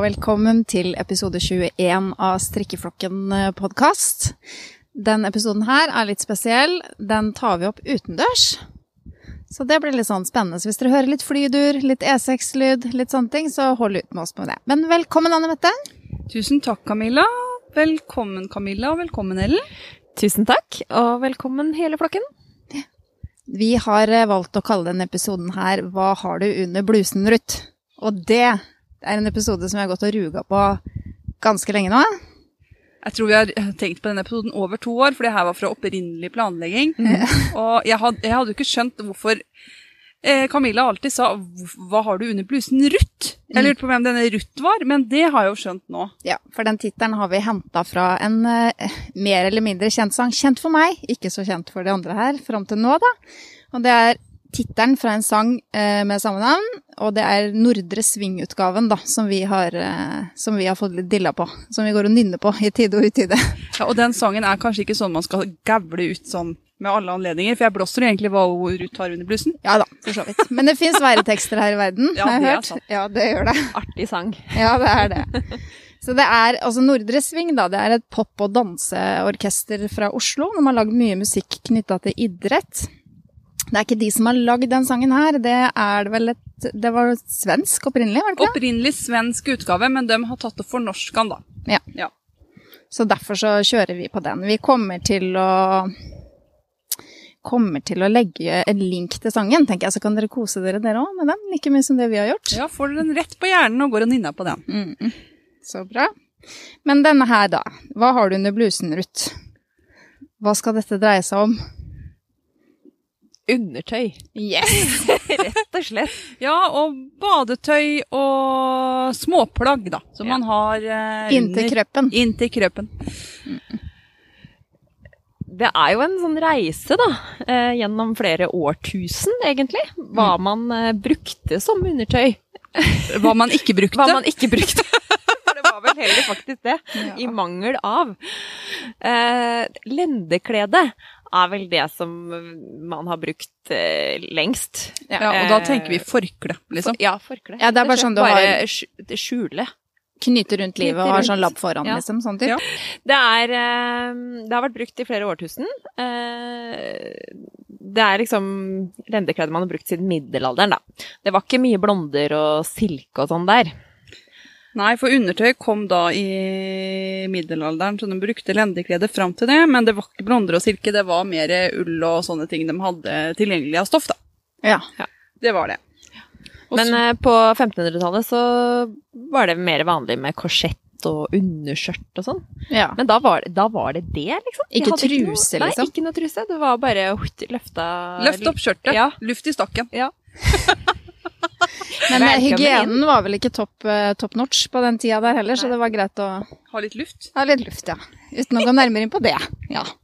Og velkommen til episode 21 av Strikkeflokken podkast. Den episoden her er litt spesiell. Den tar vi opp utendørs. Så det blir litt sånn spennende. Så hvis dere hører litt flydur, litt E6-lyd, litt sånne ting, så hold ut med oss med det. Men velkommen, Anne Mette. Tusen takk, Camilla. Velkommen, Camilla, og velkommen, Ellen. Tusen takk, og velkommen hele flokken. Vi har eh, valgt å kalle denne episoden her Hva har du under blusen, Ruth? Og det er en episode som jeg har gått og ruga på ganske lenge nå. Jeg tror vi har tenkt på denne episoden over to år, for det her var fra opprinnelig planlegging. Og jeg hadde, jeg hadde jo ikke skjønt hvorfor eh, Camilla alltid sa 'Hva har du under blusen, Ruth?' Jeg lurte på hvem denne Ruth var, men det har jeg jo skjønt nå. Ja, for den tittelen har vi henta fra en eh, mer eller mindre kjent sang. Kjent for meg, ikke så kjent for de andre her fram til nå, da. Og det er tittelen fra en sang eh, med samme navn, og det er Nordre Sving-utgaven, da, som vi, har, eh, som vi har fått litt dilla på. Som vi går og nynner på i tide og utide. Ja, og den sangen er kanskje ikke sånn man skal gavle ut sånn med alle anledninger, for jeg blåser jo egentlig hva Ruth har under blussen. Ja da, for så vidt. Men det fins væretekster her i verden, Ja, har jeg hørt. sant. Ja, det gjør det. Artig sang. Ja, det er det. Så det er, altså Nordre Sving da, det er et pop- og danseorkester fra Oslo. De har lagd mye musikk knytta til idrett. Det er ikke de som har lagd den sangen her, det er det vel et Det var svensk opprinnelig, var det ikke det? Opprinnelig svensk utgave, men de har tatt det for norskan, da. Ja. Ja. Så derfor så kjører vi på den. Vi kommer til å Kommer til å legge en link til sangen, tenker jeg, så kan dere kose dere dere òg med den. Like mye som det vi har gjort. Ja, får dere den rett på hjernen og går og nynner på den. Mm. Så bra. Men denne her, da. Hva har du under blusen, Ruth? Hva skal dette dreie seg om? Undertøy, Yes! rett og slett. Ja, og badetøy og småplagg, da. Som Ja. man har eh, Inntil krøppen. Inntil krøpen. Det er jo en sånn reise, da, eh, gjennom flere årtusen, egentlig. Hva man eh, brukte som undertøy. Hva man ikke brukte. Hva man ikke brukte. For det var vel heller faktisk det. Ja. I mangel av. Eh, lendeklede er vel det som man har brukt eh, lengst. Ja, og da tenker vi forkle, liksom. Ja, forkle. Ja, det er bare sånn du har- Bare skj- skjule. Knyter rundt livet og har sånn lapp foran, Ja. liksom. Sånn type. Ja. Det er eh, Det har vært brukt i flere årtusen. Eh, Det er liksom lendeklede man har brukt siden middelalderen, da. Det var ikke mye blonder og silke og sånn der. Nei, for undertøy kom da i middelalderen, så de brukte lendeklede fram til det. Men det var ikke blonder og silke, det var mer ull og sånne ting de hadde tilgjengelig av stoff, da. Ja. Det var det. Og Men så- eh, på 1500-tallet så var det mer vanlig med korsett og underskjørt og sånn. ja. Men da var, da var det det, liksom. De Ikke truse, truse, noe, liksom? Nei, ikke noe truse. Det var bare hutt, løfta Løft opp skjørtet, Ja. luft i stakken. Ja. Men eh, hygienen var vel ikke topp eh, top notch på den tida der heller, så det var greit å Ha litt luft. ha litt luft, ja. Uten å gå nærmere inn på det. Ja.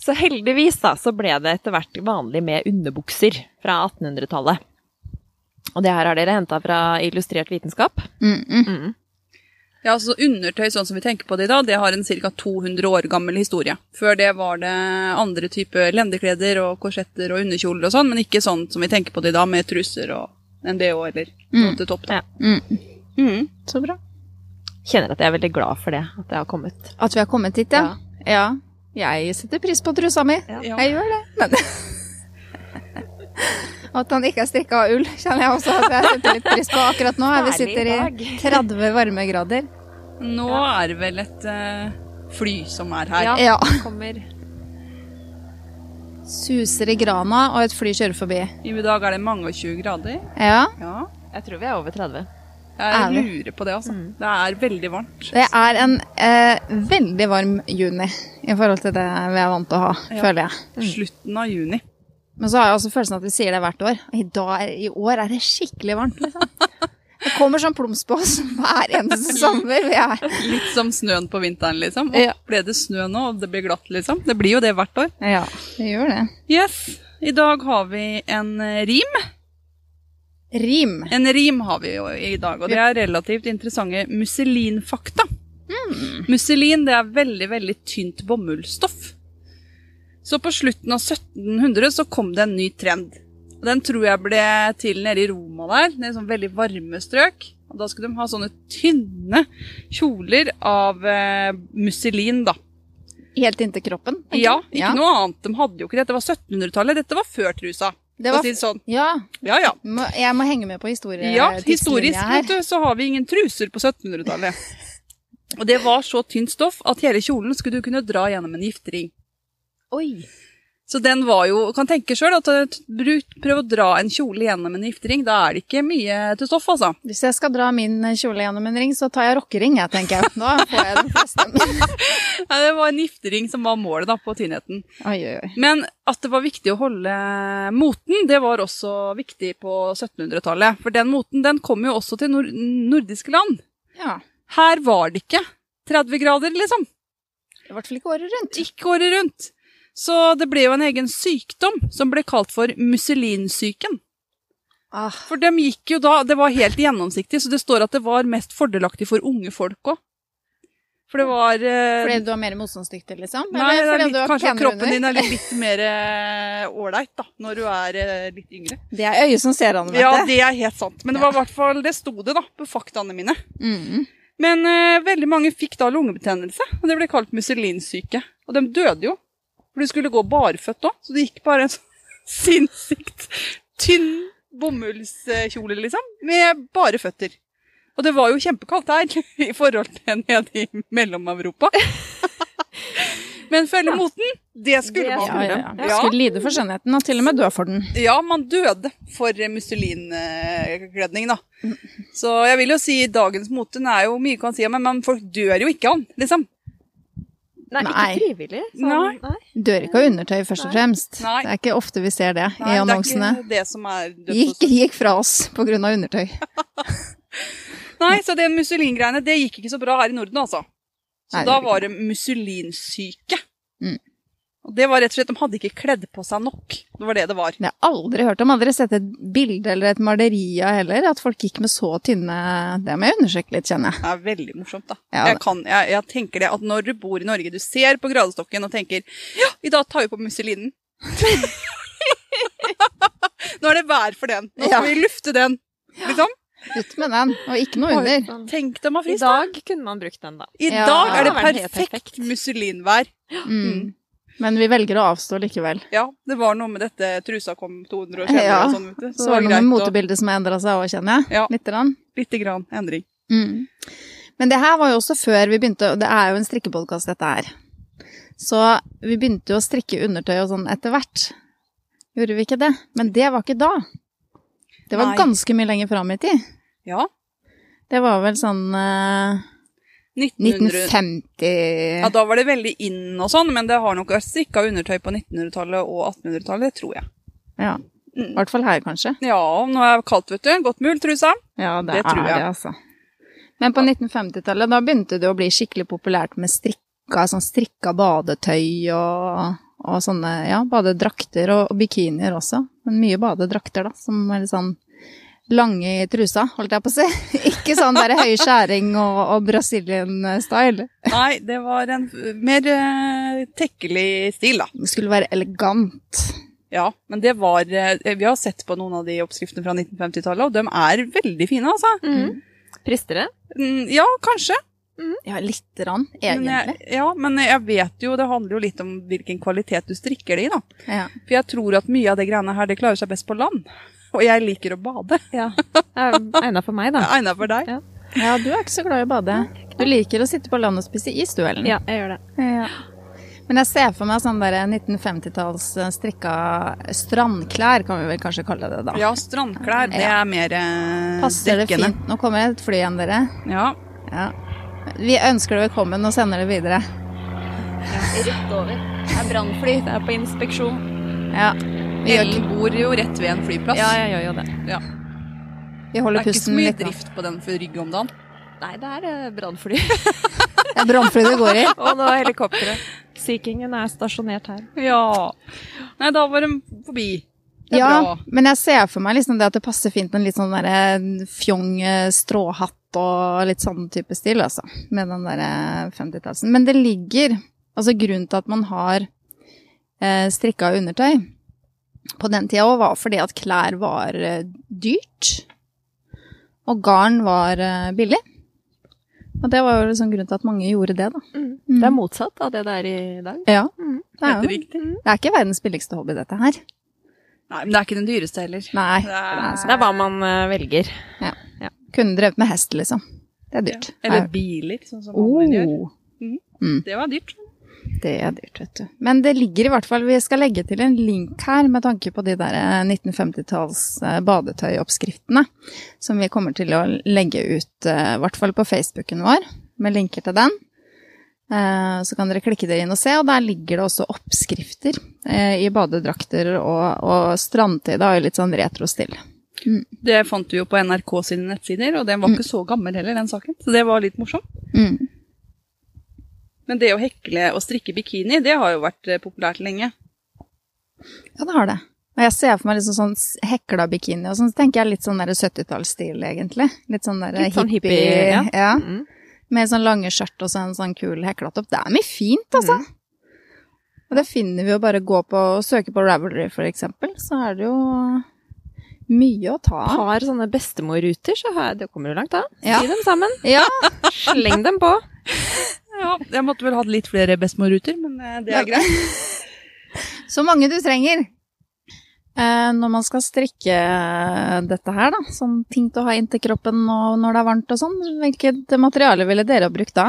Så heldigvis da, så ble det etter hvert vanlig med underbukser fra 1800-tallet. Og det her har dere henta fra Illustrert vitenskap. Mm -mm. Mm. Ja, altså Undertøy sånn som vi tenker på det i dag, det har en ca. 200 år gammel historie. Før det var det andre typer lendekleder og korsetter og underkjoler og sånn, men ikke sånn som vi tenker på det i dag, med truser og en bh eller noe Mm. til topp. Da. Ja. Mm. Mm. Så bra. Kjenner at jeg er veldig glad for det, at det har kommet. At vi har kommet hit, ja. ja. Jeg setter pris på trusa mi. Ja. Ja. Jeg gjør det. Men At han ikke er strikka av ull, kjenner jeg også at jeg setter litt pris på akkurat nå. Vi sitter i 30 varmegrader. Nå er det vel et uh, fly som er her. Ja, Ja. kommer Suser i grana, og et fly kjører forbi. I dag er det mange og 20 grader. Ja. Ja. Jeg tror vi er over 30. Jeg Er lurer på det, altså. Mm. Det er veldig varmt. Det er en eh, veldig varm juni i forhold til det vi er vant til å ha, Ja. føler jeg. Slutten av juni. Men så har jeg også følelsen at vi sier det hvert år. I, dag, I år er det skikkelig varmt, liksom. Det kommer sånn plums på oss hver eneste sommer. Vi er. Litt som snøen på vinteren, liksom. Og Ja. ble det snø nå, og det blir glatt, liksom? Det blir jo det hvert år. Ja, det gjør det. Yes. I dag har vi en eh, rim. Rim. En rim har vi jo i dag, og det er relativt interessante musselinfakta. Musselin det er veldig, veldig tynt bomullsstoff. Så på slutten av 1700 så kom det en ny trend. Og den tror jeg ble til nede i Roma der, nede i sånn veldig varme strøk. Og da skulle de ha sånne tynne kjoler av eh, musselin, da. Helt inntil kroppen? tenker Ja, ikke ikke noe annet. De hadde jo ikke det. Dette var 1700-tallet. Dette var før trusa. Det var, si sånn. ja, Ja, ja. må, jeg må henge med på historie. Ja, historisk her. du, så har vi ingen truser på 1700-tallet. Og det var så tynt stoff at hele kjolen skulle du kunne dra gjennom en giftering. Oi. Så den var jo, kan tenke sjøl at eh, prøv å dra en kjole gjennom en giftering. Da er det ikke mye til stoff, altså. Hvis jeg skal dra min kjole gjennom en ring, så tar jeg rockering, jeg, tenker jeg. Nå får jeg den fleste. Nei, det var en giftering som var målet da, på tynnheten. Oi, oi, oi. Men at det var viktig å holde moten, det var også viktig på 1700-tallet. For den moten den kom jo også til nord nordiske land. Ja. Her var det ikke 30 grader, liksom. I hvert fall ikke året rundt. Ikke året rundt. Så det ble jo en egen sykdom som ble kalt for musselinsyken. Ah, For dem gikk jo da, det var helt gjennomsiktig, så det står at det var mest fordelaktig for unge folk òg. For det var eh, fordi du var mer motstandsdyktig, liksom? Nei, litt, du har kanskje kroppen din er litt, litt mer eh, ålreit da, når du er eh, litt yngre. Det er øyet som ser an, vet du. Ja, det er helt sant. Men det var i hvert fall, det sto det da, på faktaene mine. Mm. Men eh, veldig mange fikk da lungebetennelse, og det ble kalt musselinsyke. Og de døde jo, for de skulle gå barføtt òg, så det gikk bare en sånn sinnssykt tynn bomullskjole, liksom, med bare føtter. Og det var jo kjempekaldt her i forhold til nede i Mellom-Europa. Men følge moten, det skulle Det man. Ja, ja, ja. Ja. Skulle lide for skjønnheten, og til og med dø for den. Ja, man døde for muselinkledning, da. Så jeg vil jo si dagens mote er jo mye kan si, om, men folk dør jo ikke av den, liksom. Nei, Nei. ikke frivillig. Sånn, Nei. nei. Dør ikke av undertøy, først og fremst. Nei. Det er ikke ofte vi ser det Nei, i annonsene. Det er ikke det som er Gikk, gikk fra oss av undertøy. Nei, så det musselingreiene, det gikk ikke så bra her i Norden, altså. Så Nei, da var det musselinsyke. Mm. Og det var rett og slett, de hadde ikke kledd på seg nok. Det var det det var. Det har jeg aldri hørt om. Aldri sett et bilde eller et maleri av heller. At folk gikk med så tynne Det må jeg undersøke litt, kjenner jeg. Det er veldig morsomt, da. Ja, jeg, kan, jeg, jeg tenker det at når du bor i Norge, du ser på gradestokken og tenker ja, i dag tar vi på musselinen. Nå er det vær for den. Nå skal Ja. vi lufte den. Liksom. Ut med den, og ikke noe under. Sånn. Tenk dem å I friste. I dag kunne man brukt den, da. I Ja. dag er det hadde perfekt perfekt. musselinvær. Mm. Men vi velger å avstå likevel. Ja, det var noe med dette trusa kom 200 år senere Ja. og sånn, vet du. Så var det noe med motebildet som endra seg òg, kjenner jeg. Ja. Litt. Grann. Lite grann endring. Mm. Men det her var jo også før vi begynte, det er jo en strikkepodkast dette her. Så vi begynte jo å strikke undertøy og sånn etter hvert. Gjorde vi ikke det? Men det var ikke da. Det var Nei. ganske mye lenger fram i tid. Ja. Det var vel sånn 1900. 1950 Ja, da var det veldig inn og sånn, men det har nok vært strikka undertøy på 1900-tallet og 1800-tallet, tror jeg. Ja. I hvert fall her, kanskje. Ja, nå er det kaldt, vet du. Godt med ulltrusa. Ja, det, Det tror er det, altså. Men på 1950-tallet, da begynte det å bli skikkelig populært med strikka, sånn strikka badetøy og, og sånne, ja, badedrakter og, og bikinier også. Men mye badedrakter, da, som er litt sånn lange i trusa, holdt jeg på å si. Ikke sånn der høy skjæring og, og Brazilian-style. Nei, det var en mer uh, tekkelig stil, da. Det skulle være elegant. Ja, men det var uh, Vi har sett på noen av de oppskriftene fra 1950-tallet, og de er veldig fine, altså. Frister det? Mm, ja, kanskje. Ja, lite grann, Men egentlig. jeg, ja, men jeg vet jo, det handler jo litt om hvilken kvalitet du strikker det i, da. Ja. For jeg tror at mye av det greiene her, det klarer seg best på land. Og jeg liker å bade. Ja. Egna for meg, da. Egna for deg. Ja. ja, du er ikke så glad i å bade. Du liker å sitte på land og spise is, du, Ellen. Ja, jeg gjør det. Ja. Men jeg ser for meg sånn der 1950-talls strikka strandklær, kan vi vel kanskje kalle det da. Ja, strandklær, det er mer eh, Passer det fint? Nå kommer et fly igjen, dere. Ja. Ja. Vi ønsker deg velkommen og sender det videre. Rett over. Det er brannfly. Det er på inspeksjon. Ja. Vi, gjør, Ellen bor jo rett ved en flyplass. Ja, jeg gjør jo det. Ja. vi Det er ikke så mye drift på den for Rygge om dagen. Nei, det er eh, brannfly. Det er brannfly det går i. Og nå helikopteret. Sea Kingen er stasjonert her. Ja. Nei, da var de forbi. Det er Ja, bra. men jeg ser for meg liksom det at det passer fint med en litt sånn derre fjong eh, stråhatt og litt sånn type stil, altså. Med den derre 50-tallsen. Men det ligger Altså grunnen til at man har eh, strikka undertøy, på den tida òg, var fordi at klær var eh, dyrt. Og garn var eh, billig. Og det var jo liksom grunnen til at mange gjorde det, da. Mm. Mm. Det er motsatt av det det er i dag. Ja, Mm. det er, jo, riktig. det er ikke verdens billigste hobby, dette her. Nei, men det er ikke den dyreste heller. Nei. Det er- det er er hva man eh, velger. Kunne drevet med hest, liksom. Det er dyrt. Eller biler, sånn som andre gjør. Mm. Det var dyrt. Det er dyrt, vet du. Men det ligger i hvert fall Vi skal legge til en link her med tanke på de der eh, 1950-talls eh, badetøyoppskriftene. Som vi kommer til å legge ut, eh, i hvert fall på Facebooken vår, med linker til den. Eh, Så kan dere klikke dere inn og se, og der ligger det også oppskrifter eh, i badedrakter og, og strandtøy. Da, i litt sånn retro-stil. Det fant du jo på NRK sine nettsider, og den var ikke så gammel heller, den saken. Så det var litt morsomt. Mm. Men det å hekle og strikke bikini, det har jo vært eh, populært lenge. Ja, det har det. Og jeg ser for meg liksom sånn hekla bikini, og sånn, så tenker jeg litt sånn der 70-tallsstil, egentlig. Litt sånn der Litt sånn hippie. hippie, ja. ja. Mm. Med sånn lange skjørt og så en sånn kul heklatopp. Det er mye fint, altså. Mm. Og det finner vi jo bare gå på og søke på Ravelry, for eksempel. Så er det jo mye å ta av. Har sånne bestemorruter, så det kommer jo langt da. Ja. Si dem sammen. Ja, Sleng dem på. Ja, jeg måtte vel hatt litt flere bestemorruter, men eh, det er greit. så mange du trenger. Eh, når man skal strikke dette her, da, sånn ting til å ha inntil kroppen og når det er varmt og sånn, hvilket materiale ville dere ha brukt da?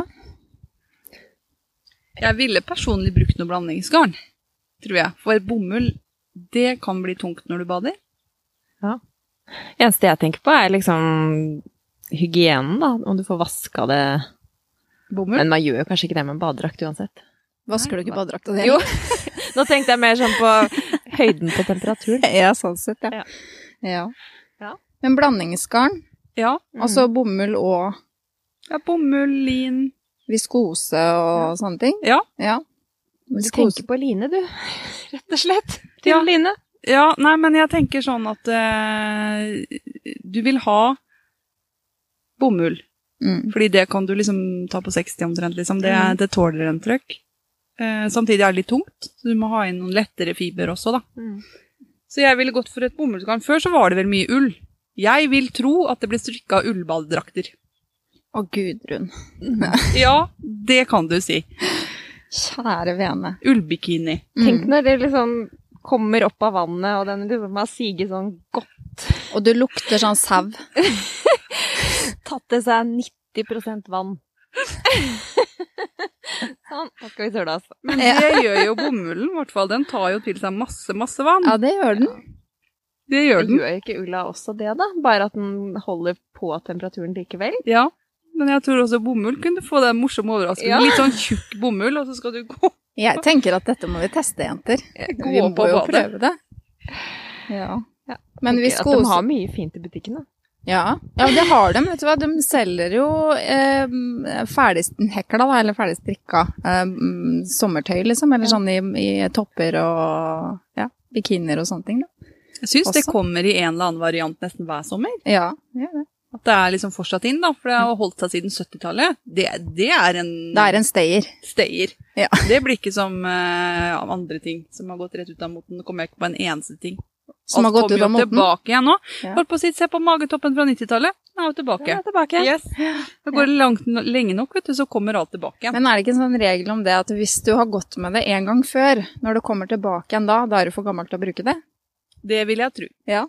Jeg ville personlig brukt noe blandingsgarn, tror jeg. For bomull, det kan bli tungt når du bader. Ja. Eneste jeg tenker på, er liksom hygienen, da. Om du får vaska det. Bomull? Men man gjør jo kanskje ikke det med en badedrakt uansett. Vasker du ikke badedrakta di? Jo. Nå tenkte jeg mer sånn på høyden på temperaturen. Ja, sånn sett, ja. Ja. ja. Ja. Men blandingsgarn, Ja. altså bomull og ja, bomull, lin viskose og sånne ting? Ja. Ja. Du tenker på line, du. Rett og slett. Til Ja. line. Ja, nei, men jeg tenker sånn at uh, du vil ha bomull. Mm. Fordi det kan du liksom ta på 60 omtrent, liksom. Det, mm. det tåler en trøkk. Eh, samtidig er det litt tungt, så du må ha inn noen lettere fiber også, da. Mm. Så jeg ville gått for et bomullsgarn. Før så var det vel mye ull. Jeg vil tro at det ble strikka ullballdrakter. Å, Gudrun. Ja, det kan du si. Kjære vene. Ullbikini. Tenk Mm. når det liksom kommer opp av vannet, og den liksom har siget sånn godt. Og du lukter sånn sau. Tatt til seg 90 vann. sånn. Nå skal vi søle oss. Men det gjør jo bomullen, i hvert fall. Den tar jo til seg masse, masse vann. Ja, det gjør den. Det gjør den. Gjør ikke ulla også det, da? Bare at den holder på temperaturen likevel? Ja. Men jeg tror også bomull kunne få den morsomme overraskelsen. Ja. Litt sånn tjukk bomull, og så skal du gå Jeg tenker at dette må vi teste, jenter. Gå Vi må på jo badet. prøve det. Ja. Ja. Men Tenker At de har mye fint i butikken, da. Ja, ja det har de. Vet du hva? De selger jo eh, ferdighekla, da, eller ferdigstrikka eh, mm, sommertøy, liksom. Eller Ja. sånn i, i topper og ja, bikinier og sånne ting. Da. Jeg syns det kommer i en eller annen variant nesten hver sommer. Ja, det er det. At det er liksom fortsatt inn, da. For det har holdt seg siden 70-tallet. Det, det er en Det er en stayer. stayer. Ja. Det blir ikke som eh, andre ting som har gått rett ut av moten. Det kommer jeg ikke på en eneste ting. Som har gått ut kommer av jo moten. tilbake igjen nå. Ja. Holdt på å si, Se på magetoppen fra 90-tallet. Den er jo tilbake. Ja, tilbake. Yes. Det går langt, lenge nok, vet du, så kommer alt tilbake igjen. Men er det ikke en sånn regel om det at hvis du har gått med det en gang før, når du kommer tilbake igjen da, da er du for gammel til å bruke det? Det vil jeg tro. Ja.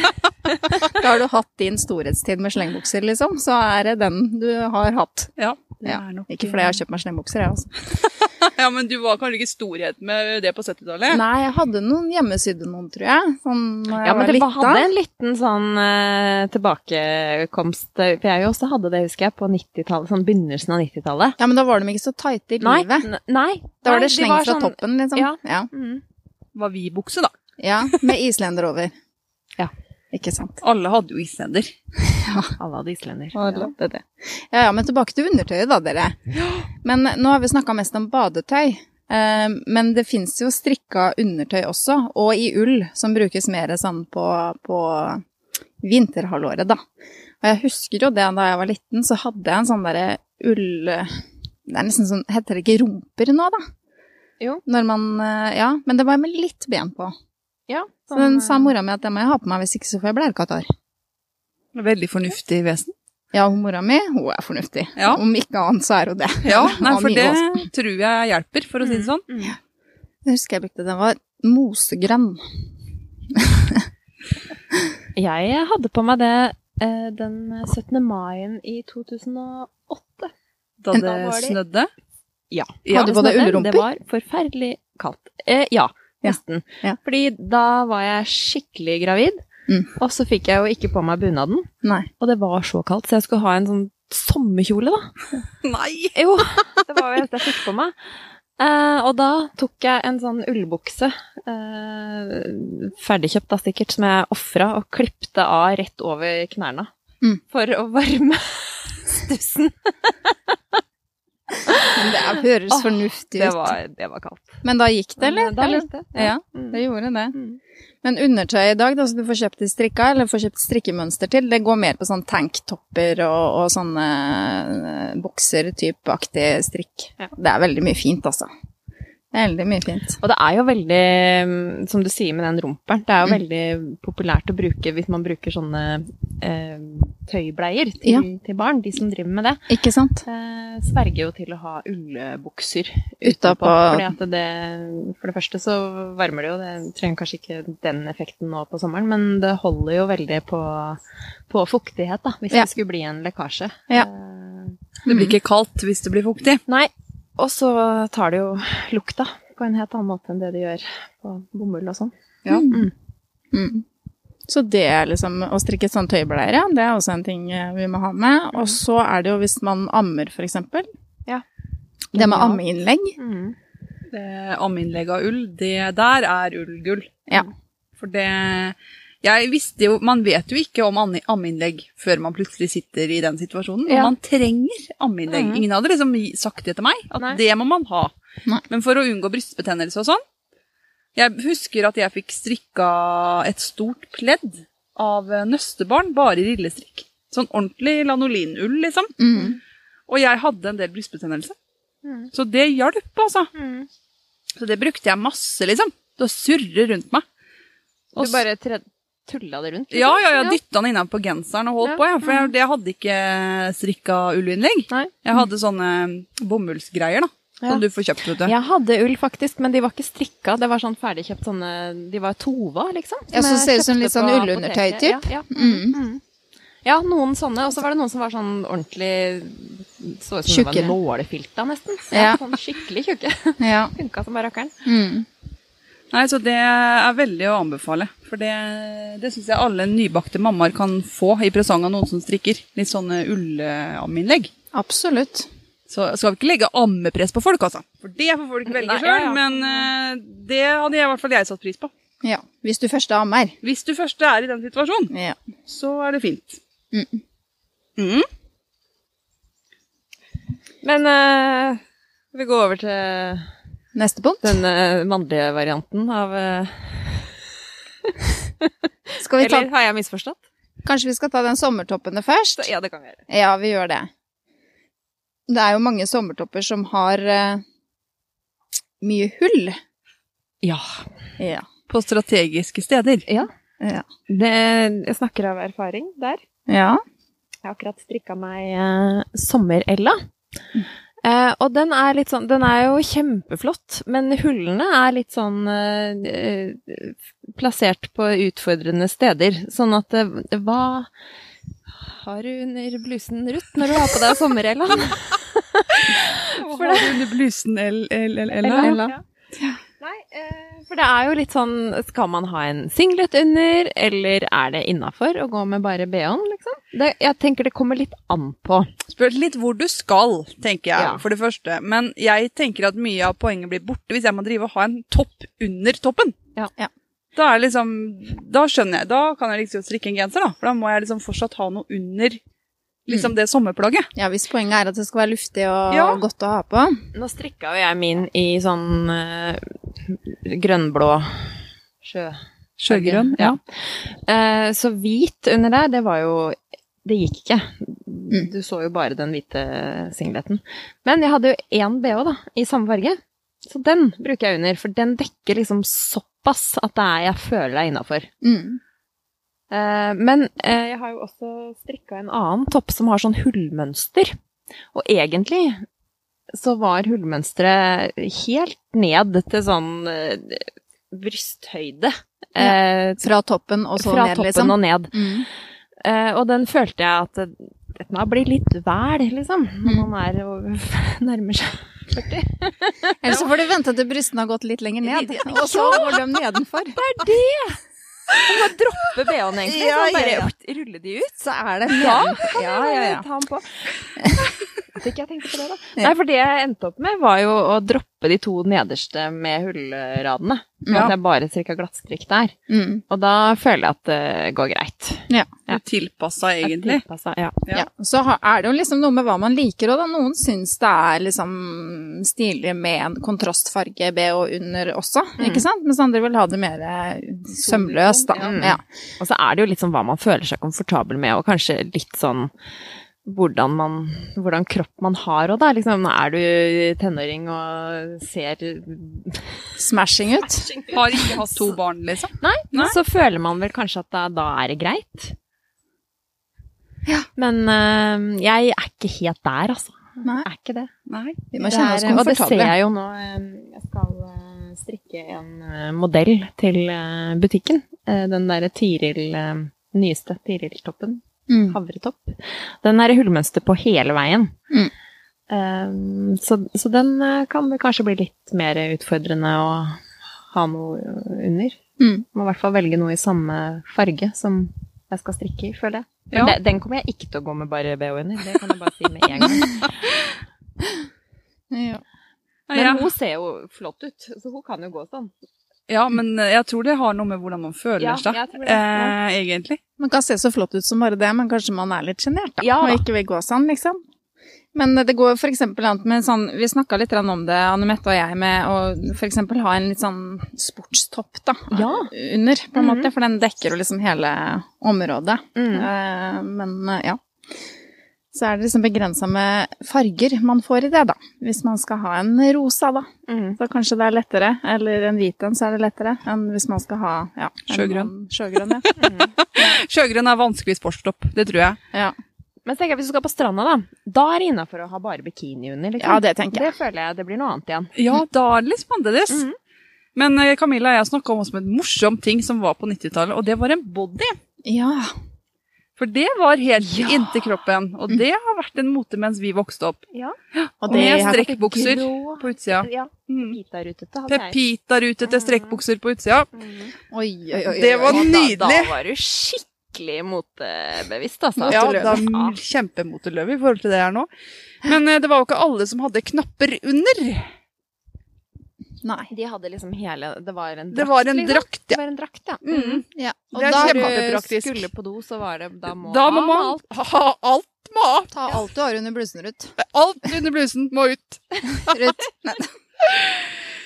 da har du hatt din storhetstid med slengbukser, liksom. Så er det den du har hatt. Ja, det Ja, er nok Ikke fordi jeg har kjøpt meg slembukser, jeg, altså. Ja, men du var kanskje ikke storhet med det på 70-tallet? Nei, jeg hadde noen hjemmesydde noen, tror jeg. Sånn jeg Ja, men det lita. hadde en liten sånn uh, tilbakekomst eh, For jeg også hadde det, husker jeg, på 90-tallet, sånn begynnelsen av 90-tallet. Ja, men da var de ikke så tighte i livet. Nei, nei. Da var det det de sleng fra sånn- toppen, liksom. Ja. Ja. Mm. Var vi bukse, da? ja, med islender over. Ja. Ikke sant. Alle hadde jo islender. Alle hadde islender. Ja. Det er det. Ja, ja, men tilbake til undertøyet da, dere. Men nå har vi snakka mest om badetøy. Eh, men det fins jo strikka undertøy også, og i ull, som brukes mer sånn på, på vinterhalvåret, da. Og jeg husker jo det da jeg var liten, så hadde jeg en sånn derre ull... Det er nesten sånn Heter det ikke rumper nå, da? Jo. Når man eh, Ja, men det var med litt ben på. Ja, Så den sa mora mi at det må jeg ha på meg, hvis ikke så får jeg blærekatarr. Veldig fornuftig vesen. Ja, hun mora mi, hun er fornuftig. Ja. Om ikke annet, så er hun det. Ja, nei, for det tror jeg hjelper, for å si det sånn. Mm. Jeg husker jeg brukte den var mosegrønn. Jeg hadde på meg det eh, den 17. mai i 2008. Da det det- snødde. Ja. Ja, Hadde du på deg ullrumper? Det var forferdelig kaldt. Eh, ja, Ja. Nesten. Ja. Fordi da var jeg skikkelig gravid, Mm. og så fikk jeg jo ikke på meg bunaden. Nei. Og det var så kaldt, så jeg skulle ha en sånn sommerkjole, da. Nei! Jo, det var jo det jeg fikk på meg. Uh, og da tok jeg en sånn ullbukse, uh, ferdigkjøpt da sikkert, som jeg ofra og klippte av rett over knærne. Mm. For å varme stussen. Men det høres oh, fornuftig Det ut. var, det var kaldt. Men da gikk det, eller? Eh, Da gikk det. Ja, Mm. det gjorde det. Mm. Men undertøy i dag, da, så du får kjøpt det strikka, eller får kjøpt strikkemønster til, det går mer på sånn tanktopper og, og sånne uh, bokser-type-aktig strikk. Ja. Det er veldig mye fint, altså. Veldig mye fint. Og det er jo veldig, mm, som du sier med den rumperen, det er jo Mm. veldig populært å bruke hvis man bruker sånne eh, tøybleier til, Ja. til barn, de som driver med det. Ikke sant? eh, sverger jo til å ha ullbukser Utapå. Fordi det, for det første så varmer det jo, det trenger kanskje ikke den effekten nå på sommeren, men det holder jo veldig på, på fuktighet, da, hvis Ja. det skulle bli en lekkasje. Ja. Eh, Det blir ikke kaldt hvis det blir fuktig. nei, og så tar det jo lukta på en helt annen måte enn det det gjør på bomull og sånn. Ja. Mm. Mm. Så det er liksom å strikke sånn tøybleier, ja, det er også en ting eh, vi må ha med. Og så er det jo hvis man ammer, for eksempel. Ja. Det med ammeinnlegg. Mm. Ammeinnlegg av ull, det der er ullgull. Ja. For det Jeg visste jo Man vet jo ikke om ammeinnlegg før man plutselig sitter i den situasjonen. Ja. Og man trenger ammeinnlegg. Mm. Ingen hadde liksom sagt det til meg, at Nei. det må man ha. Nei. Men for å unngå brystbetennelse og sånn Jeg husker at jeg fikk strikka et stort pledd av eh, nøstebarn, bare i rillestrikk. Sånn ordentlig lanolinull, liksom. Mm. Og jeg hadde en del brystbetennelse. Mm. Så det hjalp, altså. Mm. Så det brukte jeg masse, liksom. Til å surre rundt meg. Og Du bare tulla det rundt? liksom? Ja, ja, jeg dytta den innan på genseren og holdt Ja. på, ja, for jeg, jeg hadde ikke strikka ullinnlegg. Jeg hadde sånne bomullsgreier, da. Ja. Som du får kjøpt, vet du. Jeg hadde ull, faktisk, men de var ikke strikka. Det var sånn ferdigkjøpt sånne De var Tova, liksom. Ja, så ser det ut som litt sånn på ullundertøy, apoteket. typ. Ja, ja. Mm. Mm. ja, noen sånne. Og så var det noen som var sånn ordentlig Så ut som det var nålefilta, nesten. Ja. Sånn skikkelig tjukke. Ja. Funka som bare rakkeren. Mm. Nei, så det er veldig å anbefale. For det, det syns jeg alle nybakte mammaer kan få i presang av noen som strikker. Litt sånne ullammeinnlegg. Absolutt. Så skal vi ikke legge ammepress på folk, altså. For det får folk velge sjøl. ja, ja. Men uh, det hadde jeg, i hvert fall jeg satt pris på. Ja. Hvis du først er ammer. Hvis du først er i den situasjonen, Ja. så er det fint. Mm. Mm. Men uh, vi går over til Neste punkt. den uh, mannlige varianten av Skal vi ta, Eller har jeg misforstått? kanskje vi skal ta den sommertoppene først? Ja, det kan vi gjøre. Ja, vi gjør det. Det er jo mange sommertopper som har uh, mye hull. Ja. Ja. På strategiske steder. ja. Ja. Det, jeg snakker av erfaring der. ja. Jeg har akkurat strikka meg uh, Sommer-Ella. Uh, og den er litt sånn Den er jo kjempeflott, men hullene er litt sånn uh, plassert på utfordrende steder. Sånn at Hva har du under blusen, Ruth, når du har på deg Sommer-Ella? har du er under blusen Ella. Nei, eh, for det er jo litt sånn Skal man ha en singlet under, eller er det innafor å gå med bare bh-en, liksom? Det, jeg tenker det kommer litt an på. Spør litt hvor du skal, tenker jeg, Ja. for det første. Men jeg tenker at mye av poenget blir borte hvis jeg må drive og ha en topp under toppen. Ja. Ja. Da er liksom Da skjønner jeg. Da kan jeg liksom strikke en genser, da. For da må jeg liksom fortsatt ha noe under liksom det sommerplagget. ja, hvis poenget er at det skal være luftig og Ja. godt å ha på. Nå strikka jo jeg min i sånn eh, grønnblå sjø... Sjøgrønn. Ja. Eh, så hvit under der, det var jo Det gikk ikke. Mm. Du så jo bare den hvite singleten. Men jeg hadde jo én bh, da, i samme farge. Så den bruker jeg under, for den dekker liksom såpass at det er, jeg føler er innafor. Mm. Eh, men eh, jeg har jo også strikka en annen topp som har sånn hullmønster. Og egentlig så var hullmønsteret helt ned til sånn eh, brysthøyde. Eh, Fra toppen og så fra ned, toppen liksom. og ned. Mm. Eh, og den følte jeg at dette blir litt vel, liksom. Når Mm. man er og nærmer seg 40. Eller så får du vente til brystene har gått litt lenger ned, og så går de nedenfor. Det er det! Du må droppe BH-en, egentlig. Ja, så bare ja, ja. rulle de ut. Så er det ja. Ja, ja, ja. Ta den på. At ikke jeg tenkte på det, da. Nei, for det jeg endte opp med, var jo å droppe de to nederste med hullradene. Sånn at jeg bare strikka glattstrikk der. Mm. Og da føler jeg at det går greit. Ja. Du tilpassa egentlig. Tilpasset, Ja. Ja. Så er det jo liksom noe med hva man liker, og da noen syns det er liksom stilig med en kontrastfarge BH under også, ikke sant? Mens andre vil ha det mer sømløst, da. Mm. Ja. Og så er det jo litt sånn hva man føler seg komfortabel med, og kanskje litt sånn hvordan, man, hvordan kropp man har òg, da. Liksom, er du tenåring og ser Smashing ut. Har ikke hatt to barn, liksom. Nei, Nei. så føler man vel kanskje at da, da er det greit. Men uh, jeg er ikke helt der, altså. Nei, Jeg er ikke det. Nei. vi må Det kjenne oss komfortable. og det ser jeg jo nå. øh, Jeg skal øh, strikke en øh, modell til øh, butikken. Eh, Den derre Tiril øh, nyeste Tiril-toppen. Mm. Havretopp. Den er i hullmønster på hele veien. Mm. Eh, så, så den kan det kanskje bli litt mer utfordrende å ha noe under. Mm. Må i hvert fall velge noe i samme farge som jeg skal strikke i, føler jeg. Men Ja. det, den kommer jeg ikke til å gå med bare BH under, det kan jeg bare si med en gang. Ja. Men hun ser jo flott ut, så hun kan jo gå sånn. ja, men eh, jeg tror det har noe med hvordan man føler Ja, seg, eh, egentlig. Man kan se så flott ut som bare det, men kanskje man er litt sjenert, da. Ja da. Og ikke vil gå sånn, liksom. Men det går eksempel an med sånn Vi snakka litt om det, Anne Mette og jeg, med å eksempel ha en litt sånn sportstopp, da. Ja. Under, på en Mhm. måte. For den dekker jo liksom hele området. Mm. Eh, men eh, ja. Så er det liksom begrensa med farger man får i det, da. Hvis man skal ha en rosa, da. Mm. Så kanskje det er lettere. Eller en hvit en, så er det lettere. Enn hvis man skal ha ja, Sjøgrønn. Sjøgrønn, ja. Sjøgrønn er vanskelig sportstopp, det tror jeg. ja. Men tenker jeg, hvis du skal på stranda, da, da er det innafor å ha bare bikini under. Liksom. Ja, det tenker jeg. Det føler jeg det blir noe annet igjen. Ja, da er det litt spennende. -hmm. Men eh, Camilla og jeg snakka om oss med en morsom ting som var på 90-tallet, og det var en body. Ja. For det var helt Ja. inntil kroppen, og det har vært en mote mens vi vokste opp. Ja. Og Med det har strekkbukser Grå. på utsida. Ja, Pepitarutete. Pepitarutete hadde jeg. Pepita-rutete strekkbukser på utsida. Mm. Oi, oi, oi. Det var nydelig. Da, da var du skikkelig motebevisst, altså. Ja, det er kjempemoteløve i forhold til det her nå. Men eh, det var jo ikke alle som hadde knapper under. Nei. De hadde liksom hele Det var en drakt. Det var en liksom. drakt, Det var en drakt, ja. Mm. Ja. Og da du Skulle på do, så var det Da må, Da må man alt. ha alt må av. Ta alt du har under blusen, Ruth. Alt under blusen må ut. Ruth.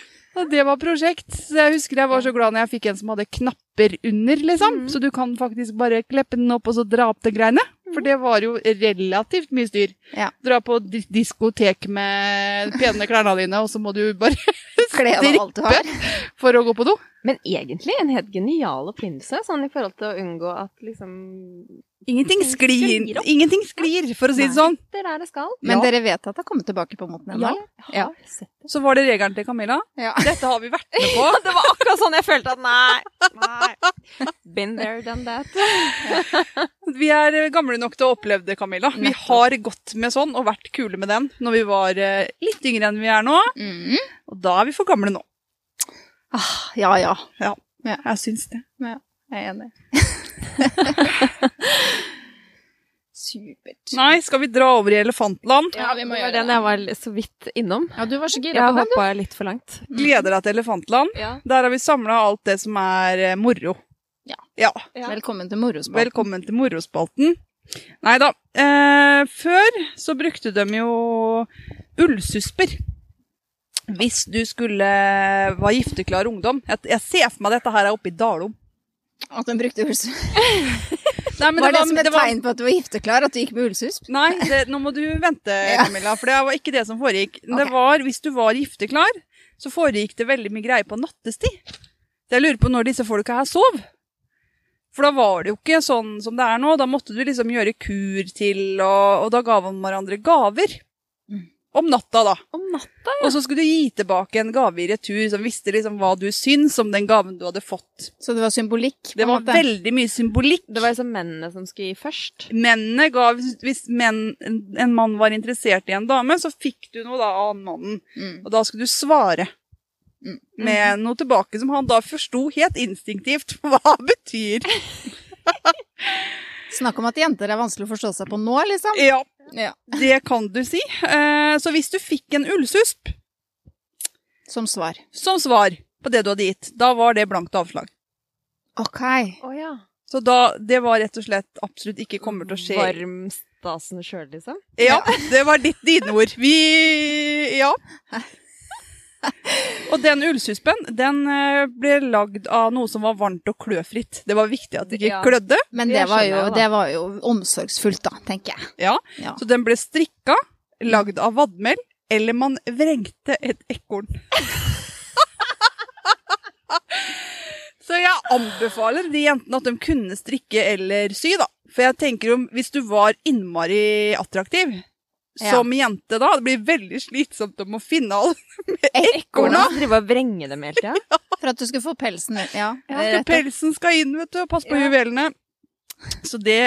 Det var prosjekt. Så jeg husker jeg var så glad når jeg fikk en som hadde knapper under, liksom. Mm. Så du kan faktisk bare kleppe den opp og så dra opp de greiene. For det var jo relativt mye styr. Ja. Dra på di diskotek med pene klærne dine, og så må du bare Kle av alt du har. for å gå på do. Men egentlig en helt genial oppfinnelse, sånn i forhold til å unngå at liksom Ingenting sklir, ingenting sklir, for å si det sånn. Det er det skal. Men Ja. dere vet at det har kommet tilbake på moten ennå? Ja, det. Så var det regelen til Camilla. Ja. Dette har vi vært med på. Det var akkurat sånn jeg følte at nei, nei. Been there, done that. Vi er gamle nok til å ha opplevd det, Camilla. Vi har gått med sånn og vært kule med den når vi var eh, litt yngre enn vi er nå. Mm. Og da er vi for gamle nå. Ah, ja, ja. Jeg syns det. Ja, Jeg er enig. Supert. Nei, skal vi dra over i elefantland? Ja, vi må det gjøre var den jeg var så vidt innom. Ja, du var så gira Jeg på den, du. hoppa litt for langt. Gleder deg til elefantland. Ja. Der har vi samla alt det som er eh, moro. Ja. ja. Ja. Velkommen til morospalten. Velkommen til morospalten. Nei da. Eh, før så brukte de jo ullsusper. Hvis du skulle var gifteklar ungdom. Jeg, jeg ser for meg dette her er oppe i Dalom. At hun brukte ullsus. Nei, men Var det som et det var- tegn på at du var gifteklar, at du gikk med ullsusp? Nei, det, nå må du vente. Camilla, for det var ikke det som foregikk. Det var, Hvis du var gifteklar, så foregikk det veldig mye greier på nattestid. Så jeg lurer på når disse folka her sov. For da var det jo ikke sånn som det er nå. Da måtte du liksom gjøre kur til, og, og da ga man hverandre gaver. Om natta, da. Om natta, ja. Og så skulle du gi tilbake en gave i retur som visste liksom hva du syns om den gaven du hadde fått. Så det var symbolikk? Det var måte. veldig mye symbolikk. Det var liksom mennene som skulle gi først. Mennene ga, hvis- menn, en, en mann var interessert i en dame, så fikk du noe da av mannen. Mm. Og da skulle du svare Mm. med noe tilbake som han da forsto helt instinktivt hva betyr. Snakk om at jenter er vanskelig å forstå seg på nå, liksom. Ja, Ja. det kan du si. Eh, Så hvis du fikk en ullsusp Som svar. som svar på det du hadde gitt, da var det blankt avslag. OK. Oh, ja. Så da, det var rett og slett absolutt ikke kommer til å skje. Varm stasen sjøl, liksom. Ja, det var ditt, dine ord. Vi Ja. Og den ullsuspen den eh, ble lagd av noe som var varmt og kløfritt. Det var viktig at det ikke Ja. klødde. Men Det det var, jo, jeg det var jo omsorgsfullt, da, tenker jeg. Ja, Ja. Så den ble strikka, lagd av vadmel, eller man vrengte et ekorn. Så jeg anbefaler de jentene at de kunne strikke eller sy, da. For jeg tenker om hvis du var innmari attraktiv Ja. som jente da, det blir veldig slitsomt om å finne alle Ekorna Drive og vrenge dem hele tida. For at du skal få pelsen ut. Ja. Ja, pelsen skal inn, vet du, pass på Ja. juvelene. Så det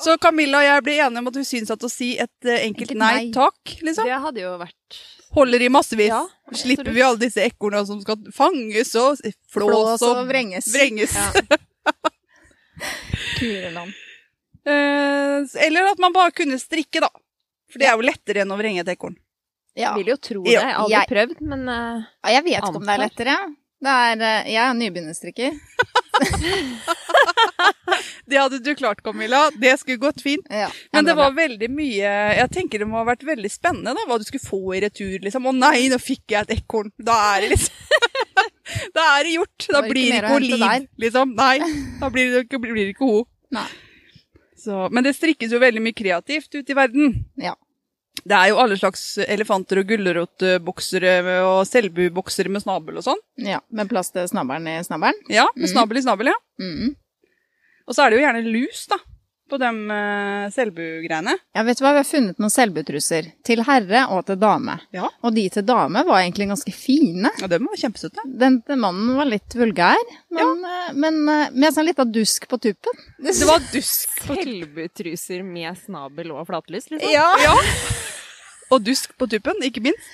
Så Camilla og jeg ble enige om at hun syns at å si et eh, enkelt nei nei. takk, liksom, Det hadde jo vært holder i massevis. Ja, Slipper vi alle disse ekorna som skal fanges og flås Flås og og vrenges. vrenges. Ja. Kureland. Eh, eller at man bare kunne strikke, da. For det er jo lettere enn å vrenge et ekorn. Ja. Vil jo tro det. Jeg har aldri jeg- prøvd, men uh, ja, jeg vet ikke om det er lettere. Det er, uh, jeg er nybegynnerstrikker. Det hadde du klart, Camilla. Det skulle gått fint. Ja. Men det var var veldig mye Jeg tenker det må ha vært veldig spennende da, hva du skulle få i retur. liksom. Å nei, nå fikk jeg et ekorn. Da er det liksom Da er det gjort. Da det blir det ikke liv, liksom. Nei, da blir det ikke, blir det ikke hun. Nei. Så, men det strikkes jo veldig mye kreativt ute i verden. Ja. Det er jo alle slags elefanter og gulrotboksere og selbuboksere med snabel og sånn. Ja, Med plass til snabelen i snabelen. Ja, med mm. snabel i snabel, ja. Mm. Og så er det jo gjerne lus, da, på de uh, selbugreiene. Ja, vet du hva, vi har funnet noen selbutruser. Til herre og til dame. Ja. Og de til dame var egentlig ganske fine. Ja, de var kjempesøte. Den til mannen var litt vulgær, men, eh, men uh, med sånn lita dusk på tuppen. Det var dusk. på Selbutruser med snabel og flatlys, liksom. Ja. Ja. Og dusk på tuppen, ikke minst.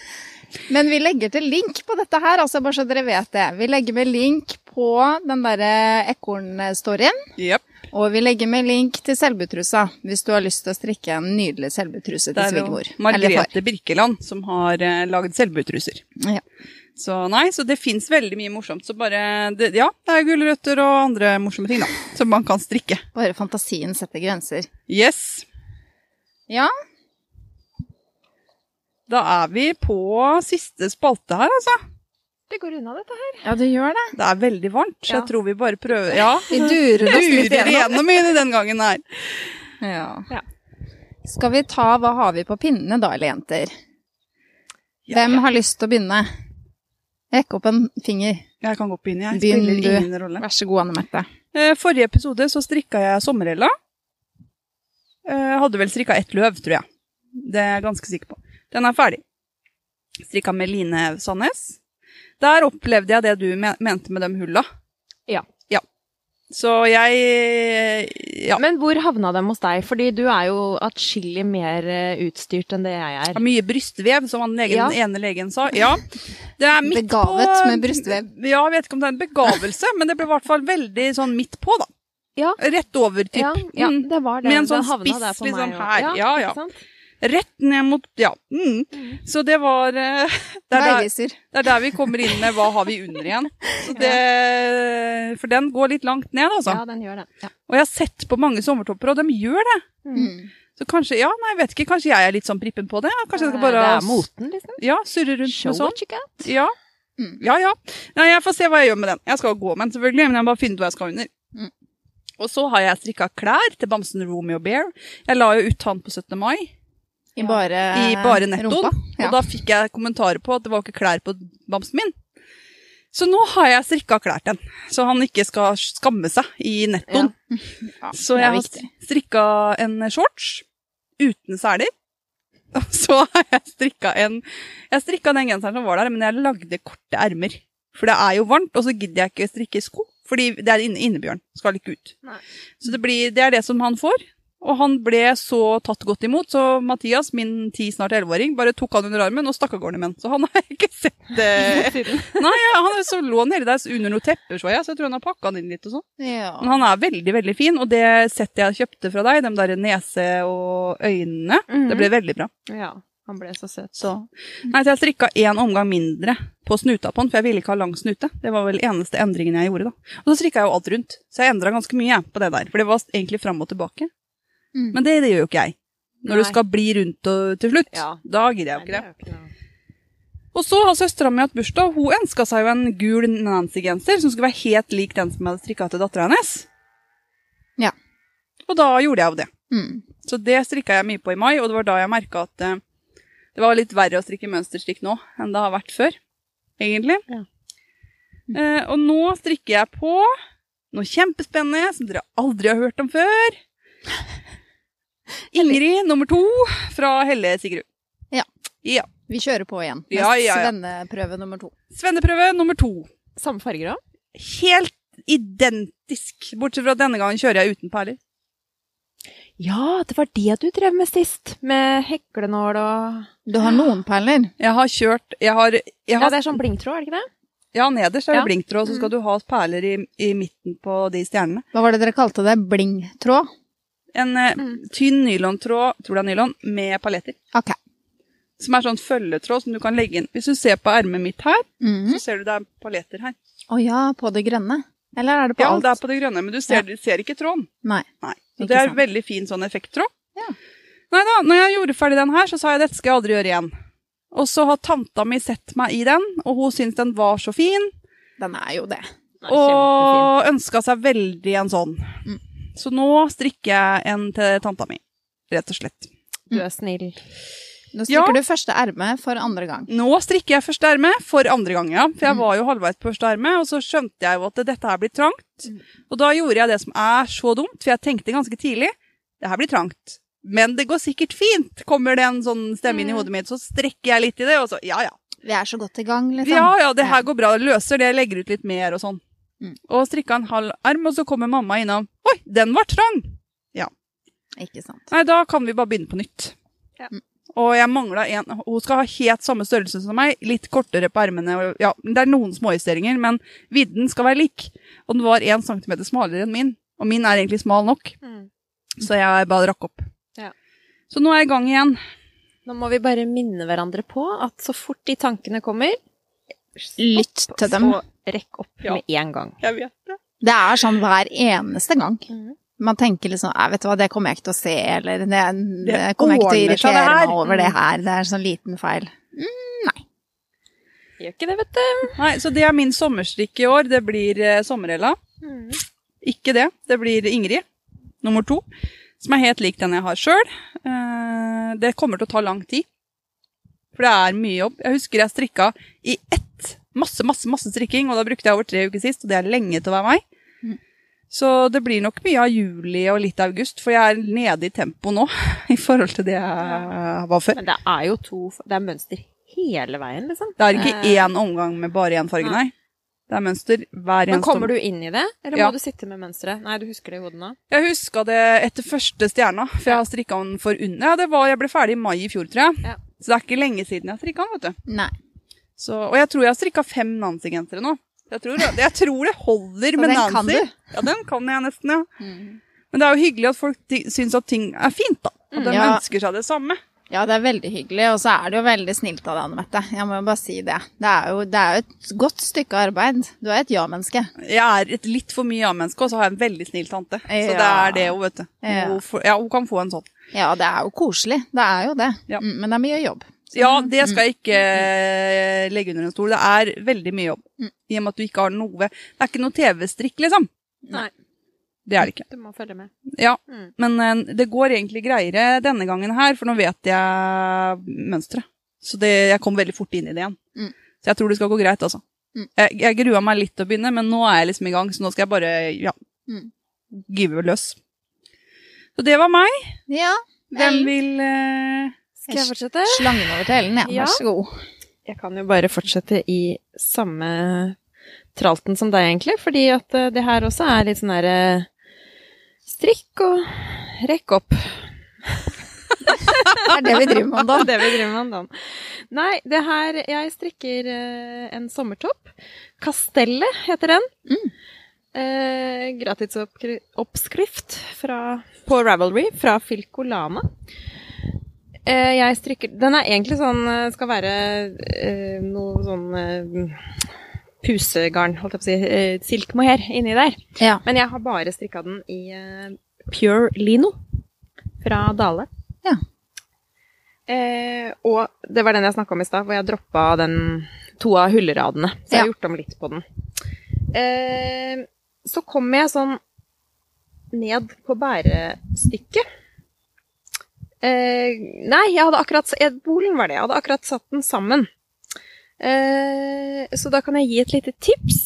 Men vi legger til link på dette her, altså bare så dere vet det. Vi legger med link på den derre ekornstoryen. Yep. Og vi legger med link til selbutrusa, hvis du har lyst til å strikke en nydelig selbutruse Det til er jo svigermor. Margrethe Birkeland som har uh, lagd selbutruser. Ja. Så nei, så det fins veldig mye morsomt. Så bare det, Ja, det er gulrøtter og andre morsomme ting, da. Som man kan strikke. Bare fantasien setter grenser. Yes. Ja, Da er vi på siste spalte her, altså. Det går unna, dette her. ja det gjør det. Det er veldig varmt, så Ja. jeg tror vi bare prøver Ja. Vi durer oss litt Durer igjennom. igjennom i den gangen her. Ja. Ja. Skal vi ta Hva har vi på pinnene da, eller jenter? Hvem har lyst til å begynne? Rekk opp en finger. Jeg kan gå på inn, jeg. Begynn Spiller du. ingen rolle. Vær så god, Anne Marte. Eh, Forrige episode så strikka jeg sommerella. Eh, Hadde vel strikka ett løv, tror jeg. Det er jeg ganske sikker på. Den er ferdig. Strikka med Line Sandnes. Der opplevde jeg det du mente med de hulla. Ja. Ja. Så jeg Ja. Men hvor havna dem hos deg? Fordi du er jo atskillig mer eh, utstyrt enn det jeg er. mye brystvev, som han legen, Ja. den ene legen sa. Ja. Det er midt Begavet på med brystvev. Ja, jeg vet ikke om det er en begavelse, men det ble i hvert fall veldig sånn midt på, da. Ja. Rett over, typ. Ja, ja, Mm. det var det. Med en Den sånn havna spiss liksom her. Ja, ja. Rett ned mot Ja. Mm. Så det var eh, det, er der, det er der vi kommer inn med hva har vi under igjen. Så det, for den går litt langt ned, altså. Ja, den gjør det. Ja. Og jeg har sett på mange sommertopper, og de gjør det. Mm. Så kanskje ja, nei, vet ikke, kanskje jeg er litt sånn prippen på det. Kanskje jeg skal bare Det er moten, liksom. ja, surre rundt Show med sånn. Ja. Mm. ja, ja. Nei, jeg får se hva jeg gjør med den. Jeg skal gå med den, selvfølgelig, men jeg må bare finne ut hva jeg skal under. Mm. Og så har jeg strikka klær til bamsen Romeo Bear. Jeg la jo ut han på 17. mai. I bare, i bare nettoen. Ja. Og da fikk jeg kommentarer på at det var ikke klær på bamsen min. Så nå har jeg strikka klær til den, så han ikke skal skamme seg i nettoen. Ja, Så jeg har strikka en shorts uten seler. Og så har jeg strikka en Jeg strikka den genseren som var der, men jeg lagde korte ermer. For det er jo varmt, og så gidder jeg ikke strikke sko. Fordi det er inne, innebjørn. Skal ikke ut. Nei. Så det, blir, det er det som han får. Og han ble så tatt godt imot, så Mathias, min ti, snart elleveåring, bare tok han under armen og stakk av gårde med han. Så han har ikke sett det. Nei, han er så lå hele der under noen tepper, så jeg, så jeg tror han har pakka han inn litt og sånn. Ja. Men han er veldig, veldig fin, og det settet jeg kjøpte fra deg, de der nese og øynene, det ble veldig bra. Ja, han ble så søt. Så. Nei, så jeg strikka én omgang mindre på snuta på han, for jeg ville ikke ha lang snute. Det var vel eneste endringen jeg gjorde, da. Og så strikka jeg jo alt rundt, så jeg endra ganske mye jeg, på det der. For det var egentlig fram og tilbake. Mm. Men det, det gjør jo ikke jeg. Når Nei. du skal bli rundt og, til slutt, Ja. da gidder jeg jo ikke det. Nei. Og så har søstera mi hatt bursdag. Hun ønska seg jo en gul Nancy-genser som skulle være helt lik den som jeg hadde strikka til dattera hennes. Ja. Og da gjorde jeg jo det. Mm. Så det strikka jeg mye på i mai, og det var da jeg merka at uh, det var litt verre å strikke mønsterstrikk nå enn det har vært før, egentlig. Ja. Uh, og nå strikker jeg på noe kjempespennende som dere aldri har hørt om før. Ingrid nummer to fra Helle Sigrud. Ja. ja. Vi kjører på igjen. med Ja, ja, ja. Svenneprøve nummer to. Svenneprøve nummer to. Samme farger òg? Helt identisk, bortsett fra at denne gangen kjører jeg uten perler. Ja, det var det du drev med sist. Med heklenål og Du har noen perler. Jeg har kjørt Jeg har, jeg Ja, det er sånn blingtråd, er det ikke det? Ja, nederst er det Ja. blinktråd, så skal du ha perler i, i midten på de stjernene. Hva var det dere kalte det? Blingtråd? En eh, Mm. tynn nylontråd, tror det er nylon, med paljetter. Okay. Som er sånn følgetråd som du kan legge inn. Hvis du ser på ermet mitt her, mm. så ser du det er paljetter her. Å ja, på det grønne? Eller er det på Ja, alt? det er på det grønne, men du ser, du ser ikke tråden. Nei. Nei. Så det er sant. veldig fin sånn effekttråd. Ja. Nei da, når jeg gjorde ferdig den her, så sa jeg dette skal jeg aldri gjøre igjen. Og så har tanta mi sett meg i den, og hun syntes den var så fin. Den er jo det. Er. Og ønska seg veldig en sånn. Mm. Så nå strikker jeg en til tanta mi, rett og slett. Du er snill. Nå Ja. strikker du første erme for andre gang. Nå strikker jeg første erme for andre gang, ja. For jeg Mm. var jo halvveis på første erme, og så skjønte jeg jo at dette her blir trangt. Mm. Og da gjorde jeg det som er så dumt, for jeg tenkte ganske tidlig det her blir trangt. Men det går sikkert fint, kommer det en sånn stemme inn i Mm. hodet mitt. Så strekker jeg litt i det, og så ja ja. Vi er så godt i gang, liksom. Ja ja, det her går bra. Løser det, legger ut litt mer og sånn. Mm. Og strikka en halv arm, og så kommer mamma innom. Oi, den var trang! Ja. Ikke sant. Nei, da kan vi bare begynne på nytt. Ja. Og jeg mangla en Hun skal ha helt samme størrelse som meg, litt kortere på ermene. og- Ja, det er noen småjusteringer, men vidden skal være lik. Og den var én centimeter smalere enn min. Og min er egentlig smal nok, Mm. så jeg bare rakk opp. Ja. Så nå er jeg i gang igjen. Nå må vi bare minne hverandre på at så fort de tankene kommer Lytt til dem. Så rekk opp Ja. med en gang. Jeg vet det. Det er sånn hver eneste gang. Mm. Man tenker liksom "Nei, vet du hva, det kommer jeg ikke til å se, eller det, det, kommer jeg ikke til å irritere meg over det her. Det er sånn liten feil. Gjør ikke det, vet du. Nei, Så det er min sommerstrikk i år. Det blir eh, Sommerella. Mm. Ikke det. Det blir Ingrid, nummer to. Som er helt lik den jeg har sjøl. Eh, det kommer til å ta lang tid. For det er mye jobb. Jeg husker jeg strikka i ett. Masse, masse, masse strikking, og da brukte jeg over tre uker sist, og det er lenge til å være meg. Mm. Så det blir nok mye av juli og litt av august, for jeg er nede i tempo nå i forhold til det jeg var før. Men det er jo to Det er mønster hele veien, liksom. Det er ikke Eh. én omgang med bare én farge, nei. Det er mønster hver eneste Men kommer du inn i det, eller Ja. må du sitte med mønsteret? Nei, du husker det i hodet nå? Jeg huska det etter første stjerna, for jeg har strikka den for under. Ja, det var, jeg ble ferdig i mai i fjor, tror jeg. Ja. Så det er ikke lenge siden jeg strikka den, vet du. Nei. Så, og jeg tror jeg har strikka fem Nancy-gensere nå. Jeg tror, jeg tror det holder Og med den kan du. Ja, den kan jeg nesten, ja. Mm. Men det er jo hyggelig at folk syns at ting er fint, da. At de Ja. ønsker seg det samme. Ja, det er veldig hyggelig, og så er det jo veldig snilt av deg, Anne Mette. Jeg må jo bare si det. Det er jo, det er jo et godt stykke arbeid. Du er et ja-menneske. Jeg er et litt for mye ja-menneske, og så har jeg en veldig snill tante. Så det er det hun, vet du. Ja. Hun, ja, hun kan få en sånn. Ja, det er jo koselig. Det er jo det. Ja. Mm, Men det er mye jobb. Så- Ja, det skal jeg ikke eh, legge under en stol. Det er veldig mye jobb. Mm. I og med at du ikke har noe Det er ikke noe TV-strikk, liksom. Nei. Det er det ikke. Du må følge med. Ja, Mm. Men eh, det går egentlig greiere denne gangen her, for nå vet jeg mønsteret. Så det, jeg kom veldig fort inn i det igjen. Mm. Så jeg tror det skal gå greit, altså. Mm. Jeg, jeg grua meg litt til å begynne, men nå er jeg liksom i gang, så nå skal jeg bare ja, give løs. Så det var meg. Ja. Hvem vil uh, Skal jeg fortsette? Slangen over til Ellen, ja. Ja. Vær så god. Jeg kan jo bare fortsette i samme tralten som deg, egentlig. Fordi at uh, det her også er litt sånn derre strikk og rekk opp. Det er det vi driver med om Det er dagen. det vi driver med om dagen. Nei, det her Jeg strikker uh, en sommertopp. Kastellet heter den. Mm. Eh, Gratisoppskrift fra, på Ravelry fra Filcolana. Eh, jeg strikker Den er egentlig sånn eh, Skal være eh, noe sånn pusegarn, holdt jeg på å si. Silkemohair inni der. Ja. Men jeg har bare strikka den i pure lino fra Dale. Ja. Eh, og det var den jeg snakka om i stad, hvor jeg droppa den to av hulleradene. Så jeg har Ja. gjort om litt på den. Eh, så kommer jeg sånn ned på bærestykket. Eh, nei, jeg hadde akkurat Bolen var det. Jeg hadde akkurat satt den sammen. Eh, så da kan jeg gi et lite tips.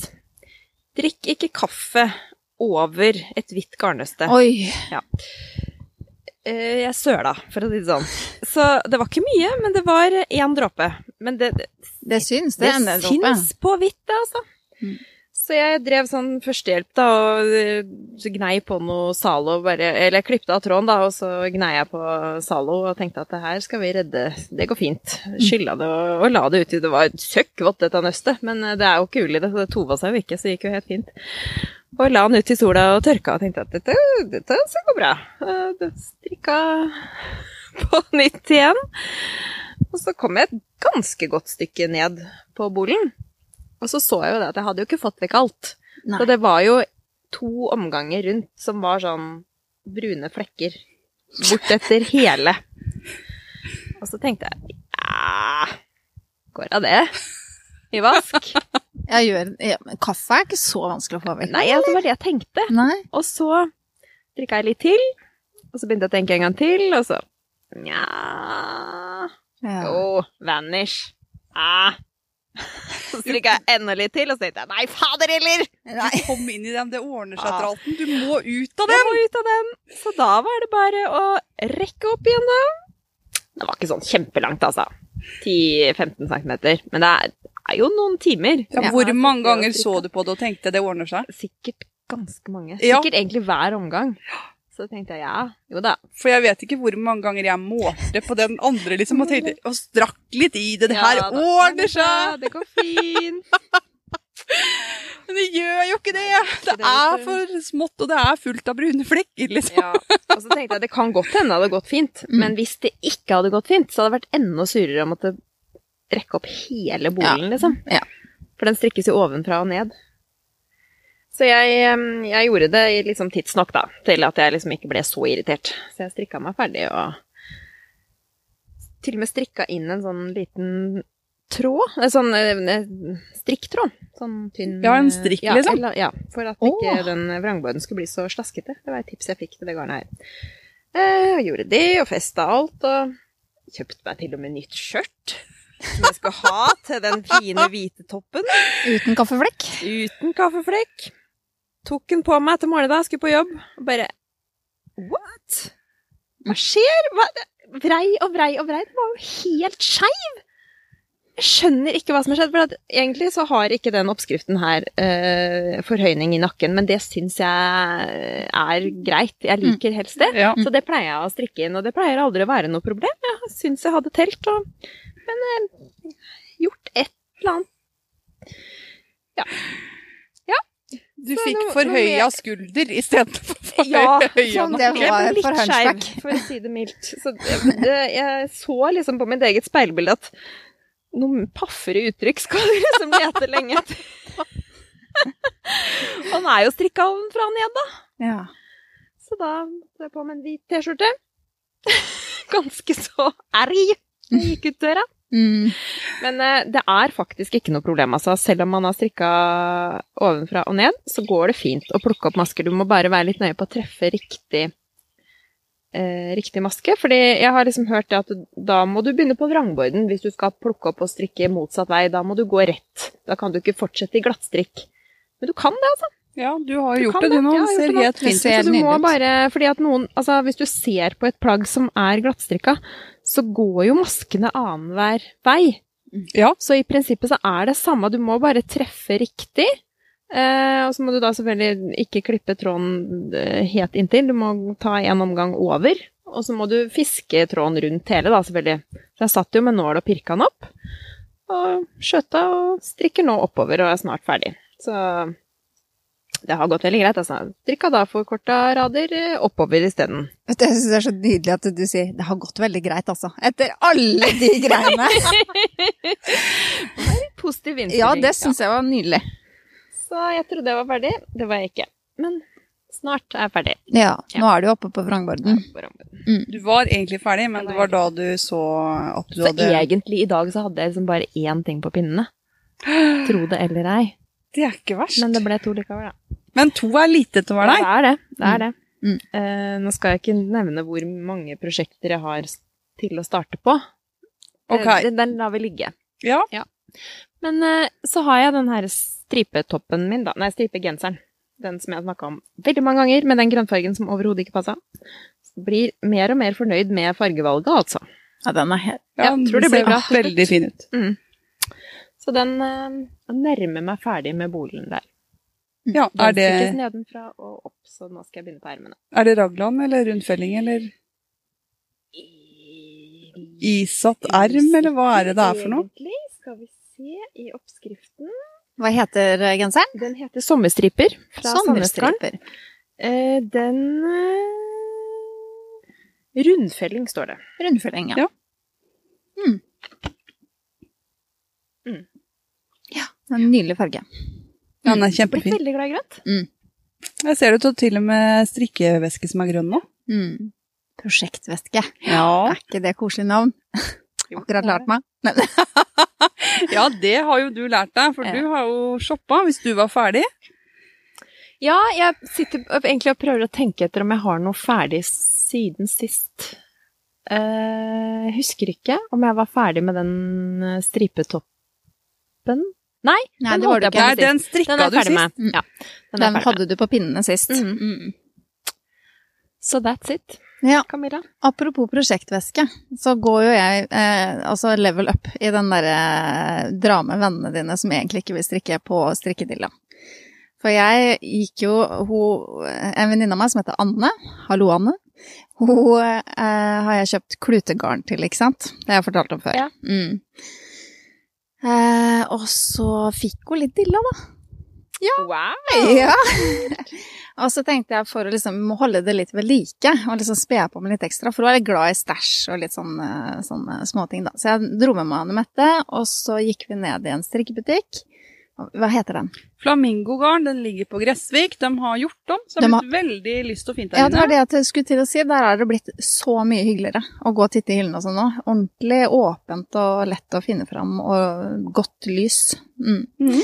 Drikk ikke kaffe over et hvitt garnnøste. Oi. Eh, jeg søla, for å si det sånn. Så det var ikke mye, men det var én dråpe. Men det, det, Det syns, det. det del på hvitt, det, altså. Mm. Så jeg drev sånn førstehjelp, da, og eh, gnei på noe Zalo bare Eller jeg klippte av tråden, da, og så gnei jeg på Zalo og tenkte at det her skal vi redde. Det går fint. Skylla det og, og la det uti. Det var søkkvått, dette nøstet, men eh, det er jo ikke ull i det, så det tova seg jo ikke, så det gikk jo helt fint. Og la den ut i sola og tørka og tenkte at dette, dette skal gå bra. Eh, Strikka på nytt igjen. Og så kom jeg et ganske godt stykke ned på bolen. Og så så jeg jo det at jeg hadde jo ikke fått vekk alt. Nei. Så det var jo to omganger rundt som var sånn brune flekker bort etter hele. Og så tenkte jeg ja, går av det? I vask? Jeg gjør, ja, men kaffe er ikke så vanskelig å få vekk. Nei, det var det jeg tenkte. Nei. Og så drikka jeg litt til, og så begynte jeg å tenke en gang til, og så Nja Ja. Jo, vanish. Ah. Så strikka jeg enda litt til, og så tenkte jeg nei, fader heller! Nei. Du kom inn i den, det ordner seg, Ja. Tralten. Du må ut av Jeg den! må ut av den. Så da var det bare å rekke opp igjen, da. Det var ikke sånn kjempelangt, altså. 10-15 centimeter. Men det er, er jo noen timer. Ja, Ja. hvor mange ganger så du på det og tenkte det ordner seg? Sikkert ganske mange. Ja. Sikkert egentlig hver omgang. Så tenkte jeg ja, jo da. For jeg vet ikke hvor mange ganger jeg målte på den andre liksom, og tenkte og strakk litt i det. Det her Ja, ordner seg! Det går fint. Men det gjør jo ikke det! Det er for smått, og det er fullt av brune flekker, liksom. Ja. Og så tenkte jeg det kan godt hende det hadde gått fint, Mm. men hvis det ikke hadde gått fint, så hadde det vært enda surere å måtte rekke opp hele bolen, liksom. Ja. For den strikkes jo ovenfra og ned. Så jeg, jeg gjorde det liksom tidsnok, da, til at jeg liksom ikke ble så irritert. Så jeg strikka meg ferdig og til og med strikka inn en sånn liten tråd. En sånn eh, strikktråd. Sånn tynn Ja, en strikk, ja, liksom? Eller, ja, for at Åh. ikke den vrangbåten skulle bli så slaskete. Det var et tips jeg fikk til det garnet her. Jeg gjorde det, og festa alt, og kjøpte meg til og med nytt skjørt. Som jeg skulle ha til den fine hvite toppen. Uten kaffeflekk. Uten kaffeflekk. Tok den på meg til morgenen da, skulle på jobb, og bare What? Hva skjer? Hva? Vrei og vrei og vrei. Det var jo helt skeiv! Jeg skjønner ikke hva som har skjedd. For at egentlig så har ikke den oppskriften her eh, forhøyning i nakken, men det syns jeg er greit. Jeg liker helst det. Ja. Så det pleier jeg å strikke inn, og det pleier aldri å være noe problem. Jeg syns jeg hadde telt, og Men eh, gjort et eller annet Du fikk forhøya skulder istedenfor forhøya Ja, sånn det var for hunchback. for å si det mildt. Så det, det, jeg så liksom på mitt eget speilbilde at noen paffere uttrykk skal du liksom lete lenge etter. Han er jo strikka ovenfra og ned, da. Ja. Så da tok jeg på med en hvit T-skjorte. Ganske så erg jeg gikk ut døra. Mm. Men uh, det er faktisk ikke noe problem, altså. Selv om man har strikka ovenfra og ned, så går det fint å plukke opp masker. Du må bare være litt nøye på å treffe riktig uh, riktig maske. Fordi jeg har liksom hørt at da må du begynne på vrangborden hvis du skal plukke opp og strikke motsatt vei. Da må du gå rett. Da kan du ikke fortsette i glattstrikk. Men du kan det, altså. Ja, du har Du gjort det, du nå. det. Ser helt fint ut. Fordi at noen, altså Hvis du ser på et plagg som er glattstrikka, så går jo maskene annenhver vei. Ja. Så i prinsippet så er det samme. Du må bare treffe riktig. Eh, og så må du da selvfølgelig ikke klippe tråden eh, helt inntil. Du må ta en omgang over. Og så må du fiske tråden rundt hele, da, selvfølgelig. Så jeg satt jo med nål og pirka den opp. Og skjøta og strikker nå oppover og er snart ferdig. Så det har gått veldig greit. altså. Drikka da forkorta rader eh, oppover isteden. Vet du, Jeg syns det er så nydelig at du sier 'det har gått veldig greit', altså. Etter alle de greiene. Positiv innstilling. Ja, det syns jeg var nydelig. Så jeg trodde jeg var ferdig. Det var jeg ikke. Men snart er jeg ferdig. Ja, nå er du oppe på vrangborden. Du var egentlig ferdig, men det var da du så at du Så hadde egentlig i dag så hadde jeg liksom bare én ting på pinnene. Tro det eller ei. Det er ikke verst. Men Men, det ble to likevel, da. To er lite til å være Ja, det er det. Det er det. Mm. Uh, nå skal jeg ikke nevne hvor mange prosjekter jeg har til å starte på. Ok. Eh, Den, den lar vi ligge. Ja. Men uh, så har jeg den her stripetoppen min, da. Nei, stripegenseren. Den som jeg har snakka om veldig mange ganger, med den grønnfargen som overhodet ikke passa. Blir mer og mer fornøyd med fargevalget, altså. Ja, den er helt Ja, Ja, tror det blir bra. Veldig fin ut. Mm. Så den uh, nærmer meg ferdig med bolen der. Ja, er det, nedenfra og opp, så nå skal jeg begynne på ermene. er det raglan eller rundfelling eller isatt erm, eller hva er det det er for noe? Egentlig skal vi se i oppskriften. Hva heter eh, genseren? Den heter Sommerstriper fra Sommerstriper. Eh, den eh, Rundfelling står det. Rundfelling, ja. Ja. Mm. Mm. Ja, en nydelig farge. Ja, den er Jeg er kjempefin. veldig glad i grønt. Jeg ser det til og med strikkeveske som er grønn nå. Mm. Prosjektveske. Ja, Er ikke det koselig navn? Akkurat lært meg. Ja det har jo du lært deg, for du har jo shoppa hvis du var ferdig. Ja, jeg sitter egentlig og prøver å tenke etter om jeg har noe ferdig siden sist. Eh, Jeg husker ikke om jeg var ferdig med den stripetoppen. Nei, Nei, den det holdt jeg på Nei, med sist. den strikka Den du sist. med. Ja, den den hadde du på pinnene sist. Mm. Mm. So that's it, Ja, Camilla. apropos prosjektveske, så går jo jeg eh, altså level up i den derre eh, dra med vennene dine som egentlig ikke vil strikke på strikkedilla. For jeg gikk jo hun, En venninne av meg som heter Anne, hallo Anne, hun eh, har jeg kjøpt klutegarn til, ikke sant? Det har jeg fortalt om før. Ja. Mm. Eh, og så fikk hun litt dilla, da. Ja. Wow! Ja. og så tenkte jeg for å liksom må holde det litt ved like, og liksom spe på med litt ekstra, for hun er litt glad i stæsj og litt sånne, eh, sånne småting, da. Så jeg dro med meg Anne Mette, og så gikk vi ned i en strikkebutikk. Hva heter den? Flamingogarn, den ligger på Gressvik. De har gjort om, så det De har blitt veldig lyst og fint der Ja, det var det jeg skulle til å si. Der er det blitt så mye hyggeligere å gå og titte i hyllene og sånn nå. Ordentlig åpent og lett å finne fram, og godt lys. Mm. Mm.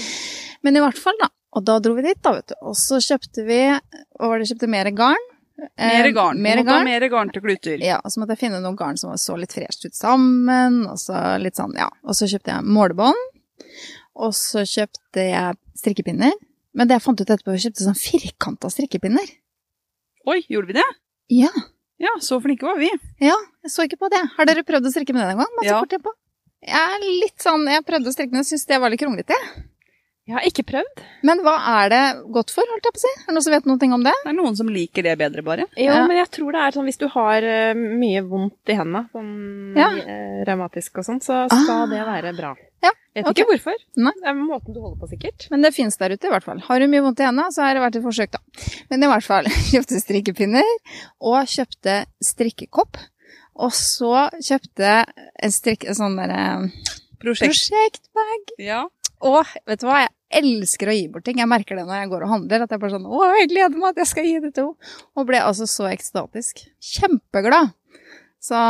Men i hvert fall, da. Og da dro vi dit, da, vet du. Og så kjøpte vi Hva var det, kjøpte mer garn? Mer Eh, garn. Mer Må ta garn. mer garn til kluter. Ja, og så måtte jeg finne noen garn som så litt fresht ut sammen, og så litt sånn, ja. Og så kjøpte jeg målebånd, og så kjøpte jeg strikkepinner. Men det jeg fant ut etterpå, vi kjøpte sånn firkanta strikkepinner. Oi, gjorde vi det? Ja, Ja, så flinke var vi. ja, jeg så ikke på det. Har dere prøvd å strikke med det en gang? Masse Ja. kort. Jeg er litt sånn, jeg prøvde å strikke med og synes det var litt kronglete. Jeg har ikke prøvd. Men hva er det godt for, holdt jeg på å si? Er det noen som vet noe om det? Det er noen som liker det bedre, bare. Jo, Ja. men jeg tror det er sånn hvis du har eh, mye vondt i hendene, sånn Ja. eh, revmatisk og sånn, så skal Ah. det være bra. Ja, Vet okay. ikke hvorfor. Nei. Det er måten du holder på, sikkert. Men det fins der ute, i hvert fall. Har du mye vondt i hendene, så er det verdt et forsøk, da. Men i hvert fall, kjøpte strikkepinner, og kjøpte strikkekopp. Og så kjøpte en strikk... En sånn derre Prosjekt. prosjektbag. Ja. Og vet du hva, jeg elsker å gi bort ting. Jeg merker det når jeg går og handler, at jeg bare sånn Å, jeg gleder meg at jeg skal gi det til henne. Og ble altså så ekstatisk. Kjempeglad. Så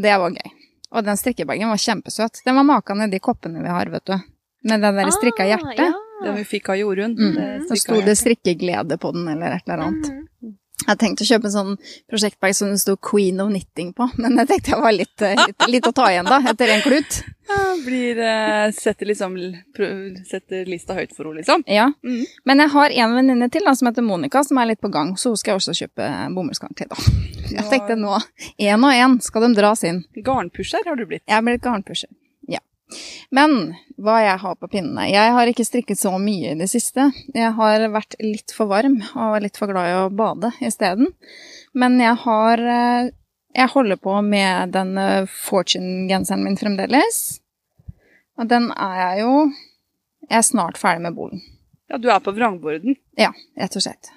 det var gøy. Og den strikkebagen var kjempesøt. Den var makan i de koppene vi har, vet du. Med den der strikka hjertet. Ah, Den vi fikk av Jorunn. Mm. det Så sto det strikkeglede på den, eller et eller annet. Mm. Jeg hadde tenkt å kjøpe en sånn prosjektbag som det sto 'Queen of Knitting' på, men jeg tenkte jeg var litt, eh, litt, litt å ta igjen da, etter en klut. Ja, blir, eh, setter, liksom, setter lista høyt for henne, liksom. Ja. Mm. Men jeg har en venninne til da, som heter Monica, som er litt på gang, så hun skal jeg også kjøpe bomullsgarn til. da. Jeg tenkte nå, én og én skal de dras inn. Garnpusher har du blitt. Jeg blir garnpusher. Men hva jeg har på pinnene Jeg har ikke strikket så mye i det siste. Jeg har vært litt for varm og litt for glad i å bade isteden. Men jeg har eh, Jeg holder på med den eh, Fortune-genseren min fremdeles. Og den er jeg jo Jeg er snart ferdig med bolen. Ja, du er på vrangborden. Ja, rett og slett.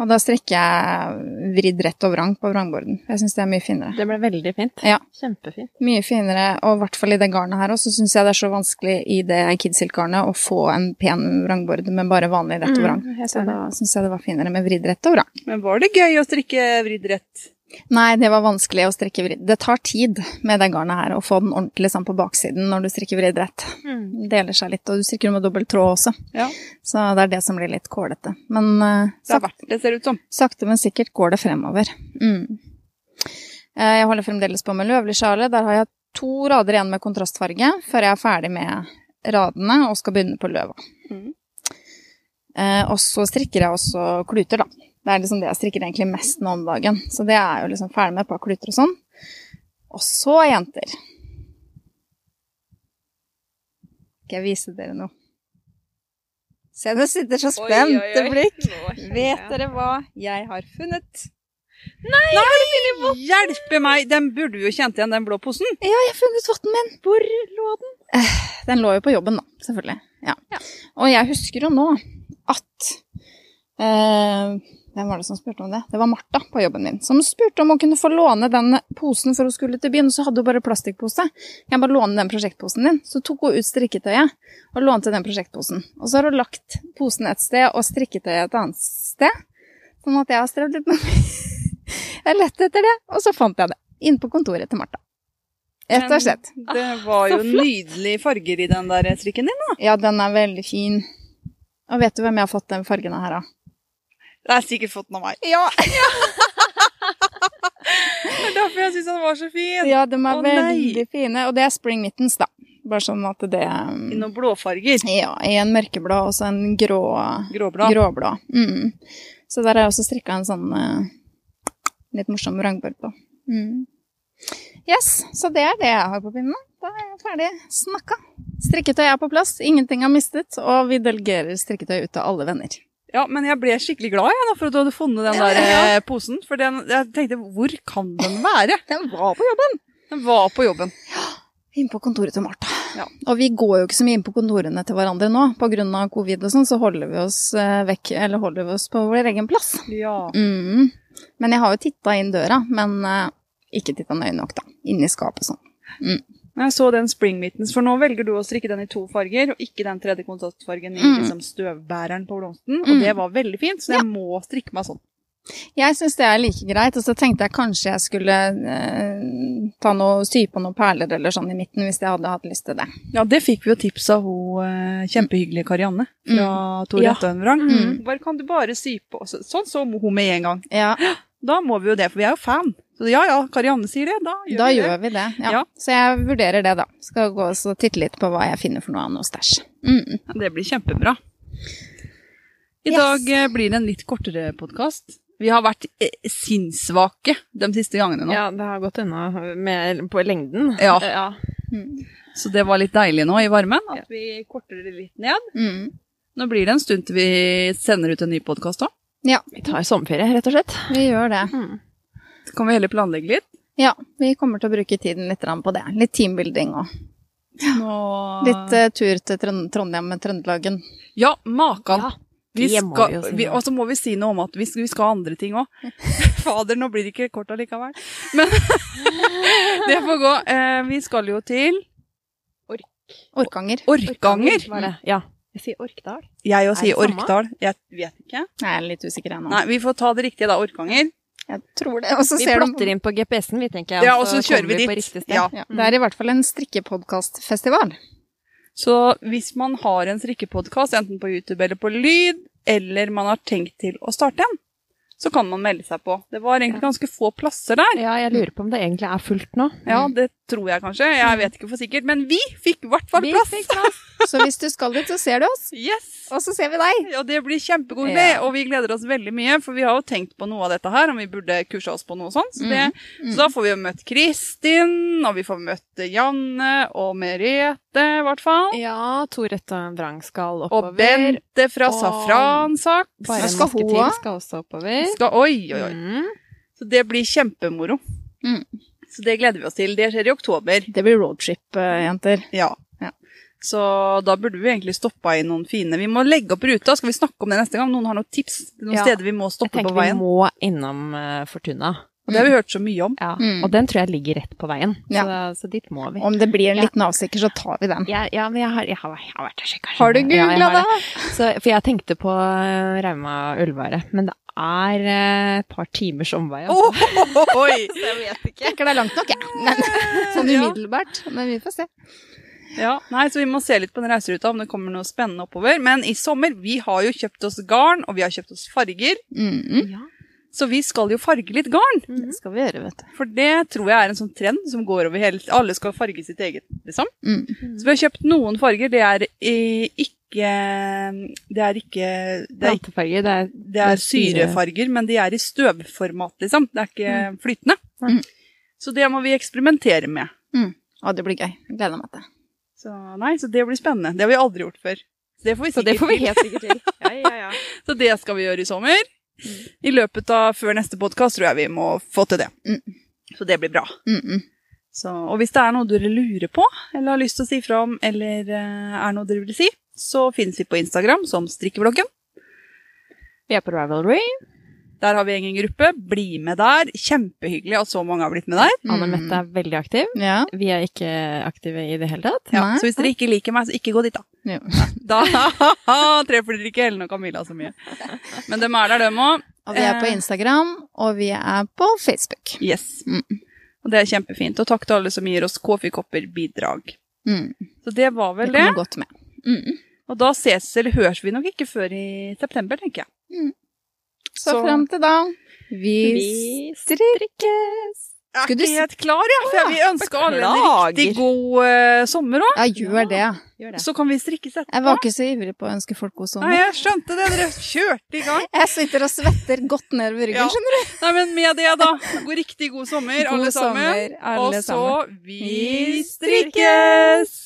Og da strekker jeg vridd rett og vrang på vrangborden. Jeg syns det er mye finere. Det ble veldig fint. Ja. Kjempefint. Mye finere, og i hvert fall i det garnet her også, syns jeg det er så vanskelig i det kidsilk-garnet å få en pen vrangbord med bare vanlig rett og vrang. Mm, så da syns jeg det var finere med vridd rett og vrang. Men var det gøy å strikke vridd rett? Nei, det var vanskelig å strikke vridd. Det tar tid med det garnet her å få den ordentlig sånn på baksiden når du strikker vridd rett. Mm. Det deler seg litt, og du strikker med dobbelt tråd også, Ja, så det er det som blir litt kålete. Men uh, det er det, ser ut som. sakte, men sikkert går det fremover. Mm. Eh, Jeg holder fremdeles på med løvlig sjale. Der har jeg to rader igjen med kontrastfarge før jeg er ferdig med radene og skal begynne på løva. Mm. Uh, og så strikker jeg også kluter, da. Det er liksom det jeg strikker egentlig mest nå om dagen. Så det er jo liksom ferdig med et par kluter og sånn. Og så, jenter Skal jeg vise dere noe? Se, det sitter så spente blikk. Vet dere hva jeg har funnet? Nei! Hjelpe meg! Den burde du jo kjent igjen, den blå posen. Ja, jeg har funnet votten min. Hvor lå den? Den lå jo på jobben, da, selvfølgelig. Ja. Og jeg husker jo nå at eh, Hvem var det som spurte om det? Det var Martha på jobben min som spurte om hun kunne få låne den posen for hun skulle til byen. Og så hadde hun bare plastikkpose. Kan jeg bare låne den prosjektposen din? Så tok hun ut strikketøyet og lånte den prosjektposen. Og så har hun lagt posen et sted og strikketøyet et annet sted. Sånn at jeg har strevd litt med Jeg lette etter det, og så fant jeg det. Inne på kontoret til Martha. Rett og slett. Det var jo nydelige farger i den der strikken din, da. Ja, den er veldig fin. Og vet du hvem jeg har fått den fargen av her, da? Det er sikkert fått den av meg. Ja, Det er derfor jeg syns den var så fin. ja de er Å, nei. veldig fine. Og det er spring mittens, da. Bare sånn at det I noen blåfarger. Ja, i en mørkeblå og så en grå, Gråblad. gråblå. Mm. Så der har jeg også strikka en sånn uh, litt morsom vrangbord på. Mm. Yes, så det er det jeg har på pinnen. Da er jeg ferdig snakka. Strikketøy er på plass, ingenting er mistet, og vi delegerer strikketøy ut til alle venner. Ja, men jeg ble skikkelig glad jeg, for at du hadde funnet den der eh, posen. For den, jeg tenkte, hvor kan den være? Den var på jobben! Den var på jobben. Ja, Inn på kontoret til Martha. Ja. Og vi går jo ikke så mye inn på kontorene til hverandre nå. Av covid og sånn, så holder vi oss eh, vekk, eller holder vi oss på vår egen plass. Ja. Mm. Men jeg har jo titta inn døra, men eh, ikke titta nøye nok, da. Inni skapet sånn. Jeg så den spring mittens, for nå velger du å strikke den i to farger, og ikke den tredje kontrastfargen i Mm. liksom, støvbæreren på blomsten. Mm. Og det var veldig fint, så jeg må strikke meg sånn. Jeg syns det er like greit, og så tenkte jeg kanskje jeg skulle eh, ta noe, sy på noen perler eller sånn i midten, hvis jeg hadde hatt lyst til det. Ja, det fikk vi jo tips av hun eh, kjempehyggelige Karianne fra Tor Ja. Retøyenvrang. Mm. Bare kan du bare sy på Sånn så hun med en gang. Ja, Da må vi jo det, for vi er jo fan. Så ja ja, Karianne sier det, da gjør da vi det. gjør vi det. Ja. Ja. Så jeg vurderer det, da. Skal gå og titte litt på hva jeg finner for noe av noe stæsj. Mm. Ja, Det blir kjempebra. I Yes. dag eh, blir det en litt kortere podkast. Vi har vært eh, sinnssvake de siste gangene nå. Ja, det har gått unna på lengden. Ja. ja. Mm. Så det var litt deilig nå i varmen at vi korter det litt ned. Mm. Nå blir det en stund til vi sender ut en ny podkast òg. Ja, Vi tar sommerferie, rett og slett. vi gjør det. Mm. Så kan vi heller planlegge litt. Ja, vi kommer til å bruke tiden litt på det. Litt teambuilding og Nå... litt uh, tur til Trond Trondheim med Trøndelagen. Ja, makan. Ja, Vi skal, vi og så må vi si noe om at vi skal, vi skal ha andre ting òg. Fader, nå blir det ikke kort allikevel. Men det får gå. Eh, vi skal jo til Ork. Orkanger. Orkanger. Var det? Ja. Jeg sier Orkdal. Jeg òg Er sier? Orkdal. Jeg vet ikke. Jeg er litt usikker ennå. Nei, vi får ta det riktige, da. Orkanger. Jeg tror det. Og så Vi ser plotter inn på GPS-en, vi, tenker jeg. Ja, og så kjører kommer vi på dit. riktig sted. Ja. ja, Det er i hvert fall en strikkepodkastfestival. Så hvis man har en strikkepodkast, enten på YouTube eller på lyd, eller man har tenkt til å starte en, så kan man melde seg på. Det var egentlig ganske få plasser der. Ja, jeg lurer på om det egentlig er fullt nå. Ja, det tror jeg kanskje. Jeg vet ikke for sikkert. Men vi fikk i hvert fall Vi fikk plass. Så hvis du skal dit, så ser du oss. Yes! Og så ser vi deg. Ja, det blir kjempekoselig, Ja. og vi gleder oss veldig mye, for vi har jo tenkt på noe av dette her, om vi burde kurse oss på noe sånt. Så, det, Mm. så da får vi jo møtt Kristin, og vi får møtt Janne og Merete, i hvert fall. Ja, Torette Vrang skal Og oppover. Bente fra Og- Safransaks. Bare Skal hun til skal også oppover. Skal, oi, oi, oi. Mm. Så det blir kjempemoro. Mm. Så det gleder vi oss til. Det skjer i oktober. Det blir roadtrip, eh, jenter. Ja. Ja. Så da burde vi egentlig stoppa i noen fine Vi må legge opp ruta. Skal vi snakke om det neste gang? Noen har noen tips? Noen Ja. steder vi må stoppe på veien? Jeg tenker vi må innom eh, Fortuna. Og det har vi hørt så mye om. Ja. Mm. Og den tror jeg ligger rett på veien. Ja. Så, så dit må vi. Om det blir en Ja. liten avstikker, så tar vi den. Ja, ja, men jeg har, jeg har, jeg har vært og sjekka. Har du Ja, googla det? Så, for jeg tenkte på eh, Rauma Ullvære, men det er eh, et par timers omvei. Altså. Oi! jeg vet ikke. Jeg tenker det er langt nok, jeg. Men, sånn umiddelbart. Men vi får se. Ja, nei, så Vi må se litt på den reiseruta om det kommer noe spennende oppover. Men i sommer vi har jo kjøpt oss garn, og vi har kjøpt oss farger. Mm. Ja. Så vi skal jo farge litt garn. Det skal vi gjøre, vet du. For det tror jeg er en sånn trend som går over hele Alle skal farge sitt eget, liksom. Mm. Så vi har kjøpt noen farger. Det er eh, ikke Det er ikke Det er, ikke, det er, det er syrefarger, men de er i støvformat, liksom. Det er ikke flytende. Mm. Så det må vi eksperimentere med. Å, det blir gøy. Jeg gleder meg til det. Så nei, så det blir spennende. Det har vi aldri gjort før. Det får vi Så det får vi helt sikkert til. Ja, ja, ja. Så det skal vi gjøre i sommer. I løpet av før neste podkast tror jeg vi må få til det. Mm. Så det blir bra. Mm -mm. Så, og hvis det er noe dere lurer på, eller har lyst til å si fra om, eller eh, er noe dere vil si, så finnes vi på Instagram som Strikkebloggen. Vi er på Rivalry. Der har vi egen gruppe. Bli med der. Kjempehyggelig at så mange har blitt med der. Mm. Anne Mette er veldig aktiv. Ja. Vi er ikke aktive i det hele tatt. Ja, Nei. så hvis dere ikke liker meg, så ikke gå dit, da. Ja. Da treffer dere ikke Ellen og Camilla så mye. Men dem er der, dem òg. Og vi er på Eh. Instagram, og vi er på Facebook. Yes. Mm. Og det er kjempefint. Og takk til alle som gir oss K-kopper-bidrag. Mm. Så det var vel Det det. kommer godt med. Mm. Og da ses eller høres vi nok ikke før i september, tenker jeg. Så, Så- frem til da Vi, Vi strikkes. Jeg er ikke helt klar, ja, For vi ønsker alle en riktig god uh, sommer òg. Ja, gjør det. Gjør det. Så kan vi strikkes Jeg var ikke så ivrig på å ønske folk god sommer. Nei, jeg skjønte det. Dere kjørte i gang. Jeg sitter og svetter godt nedover ryggen, Ja. skjønner du. Nei, men med det, da. God riktig god sommer, God alle sammen. sommer, alle Og så sammen. vi strikkes!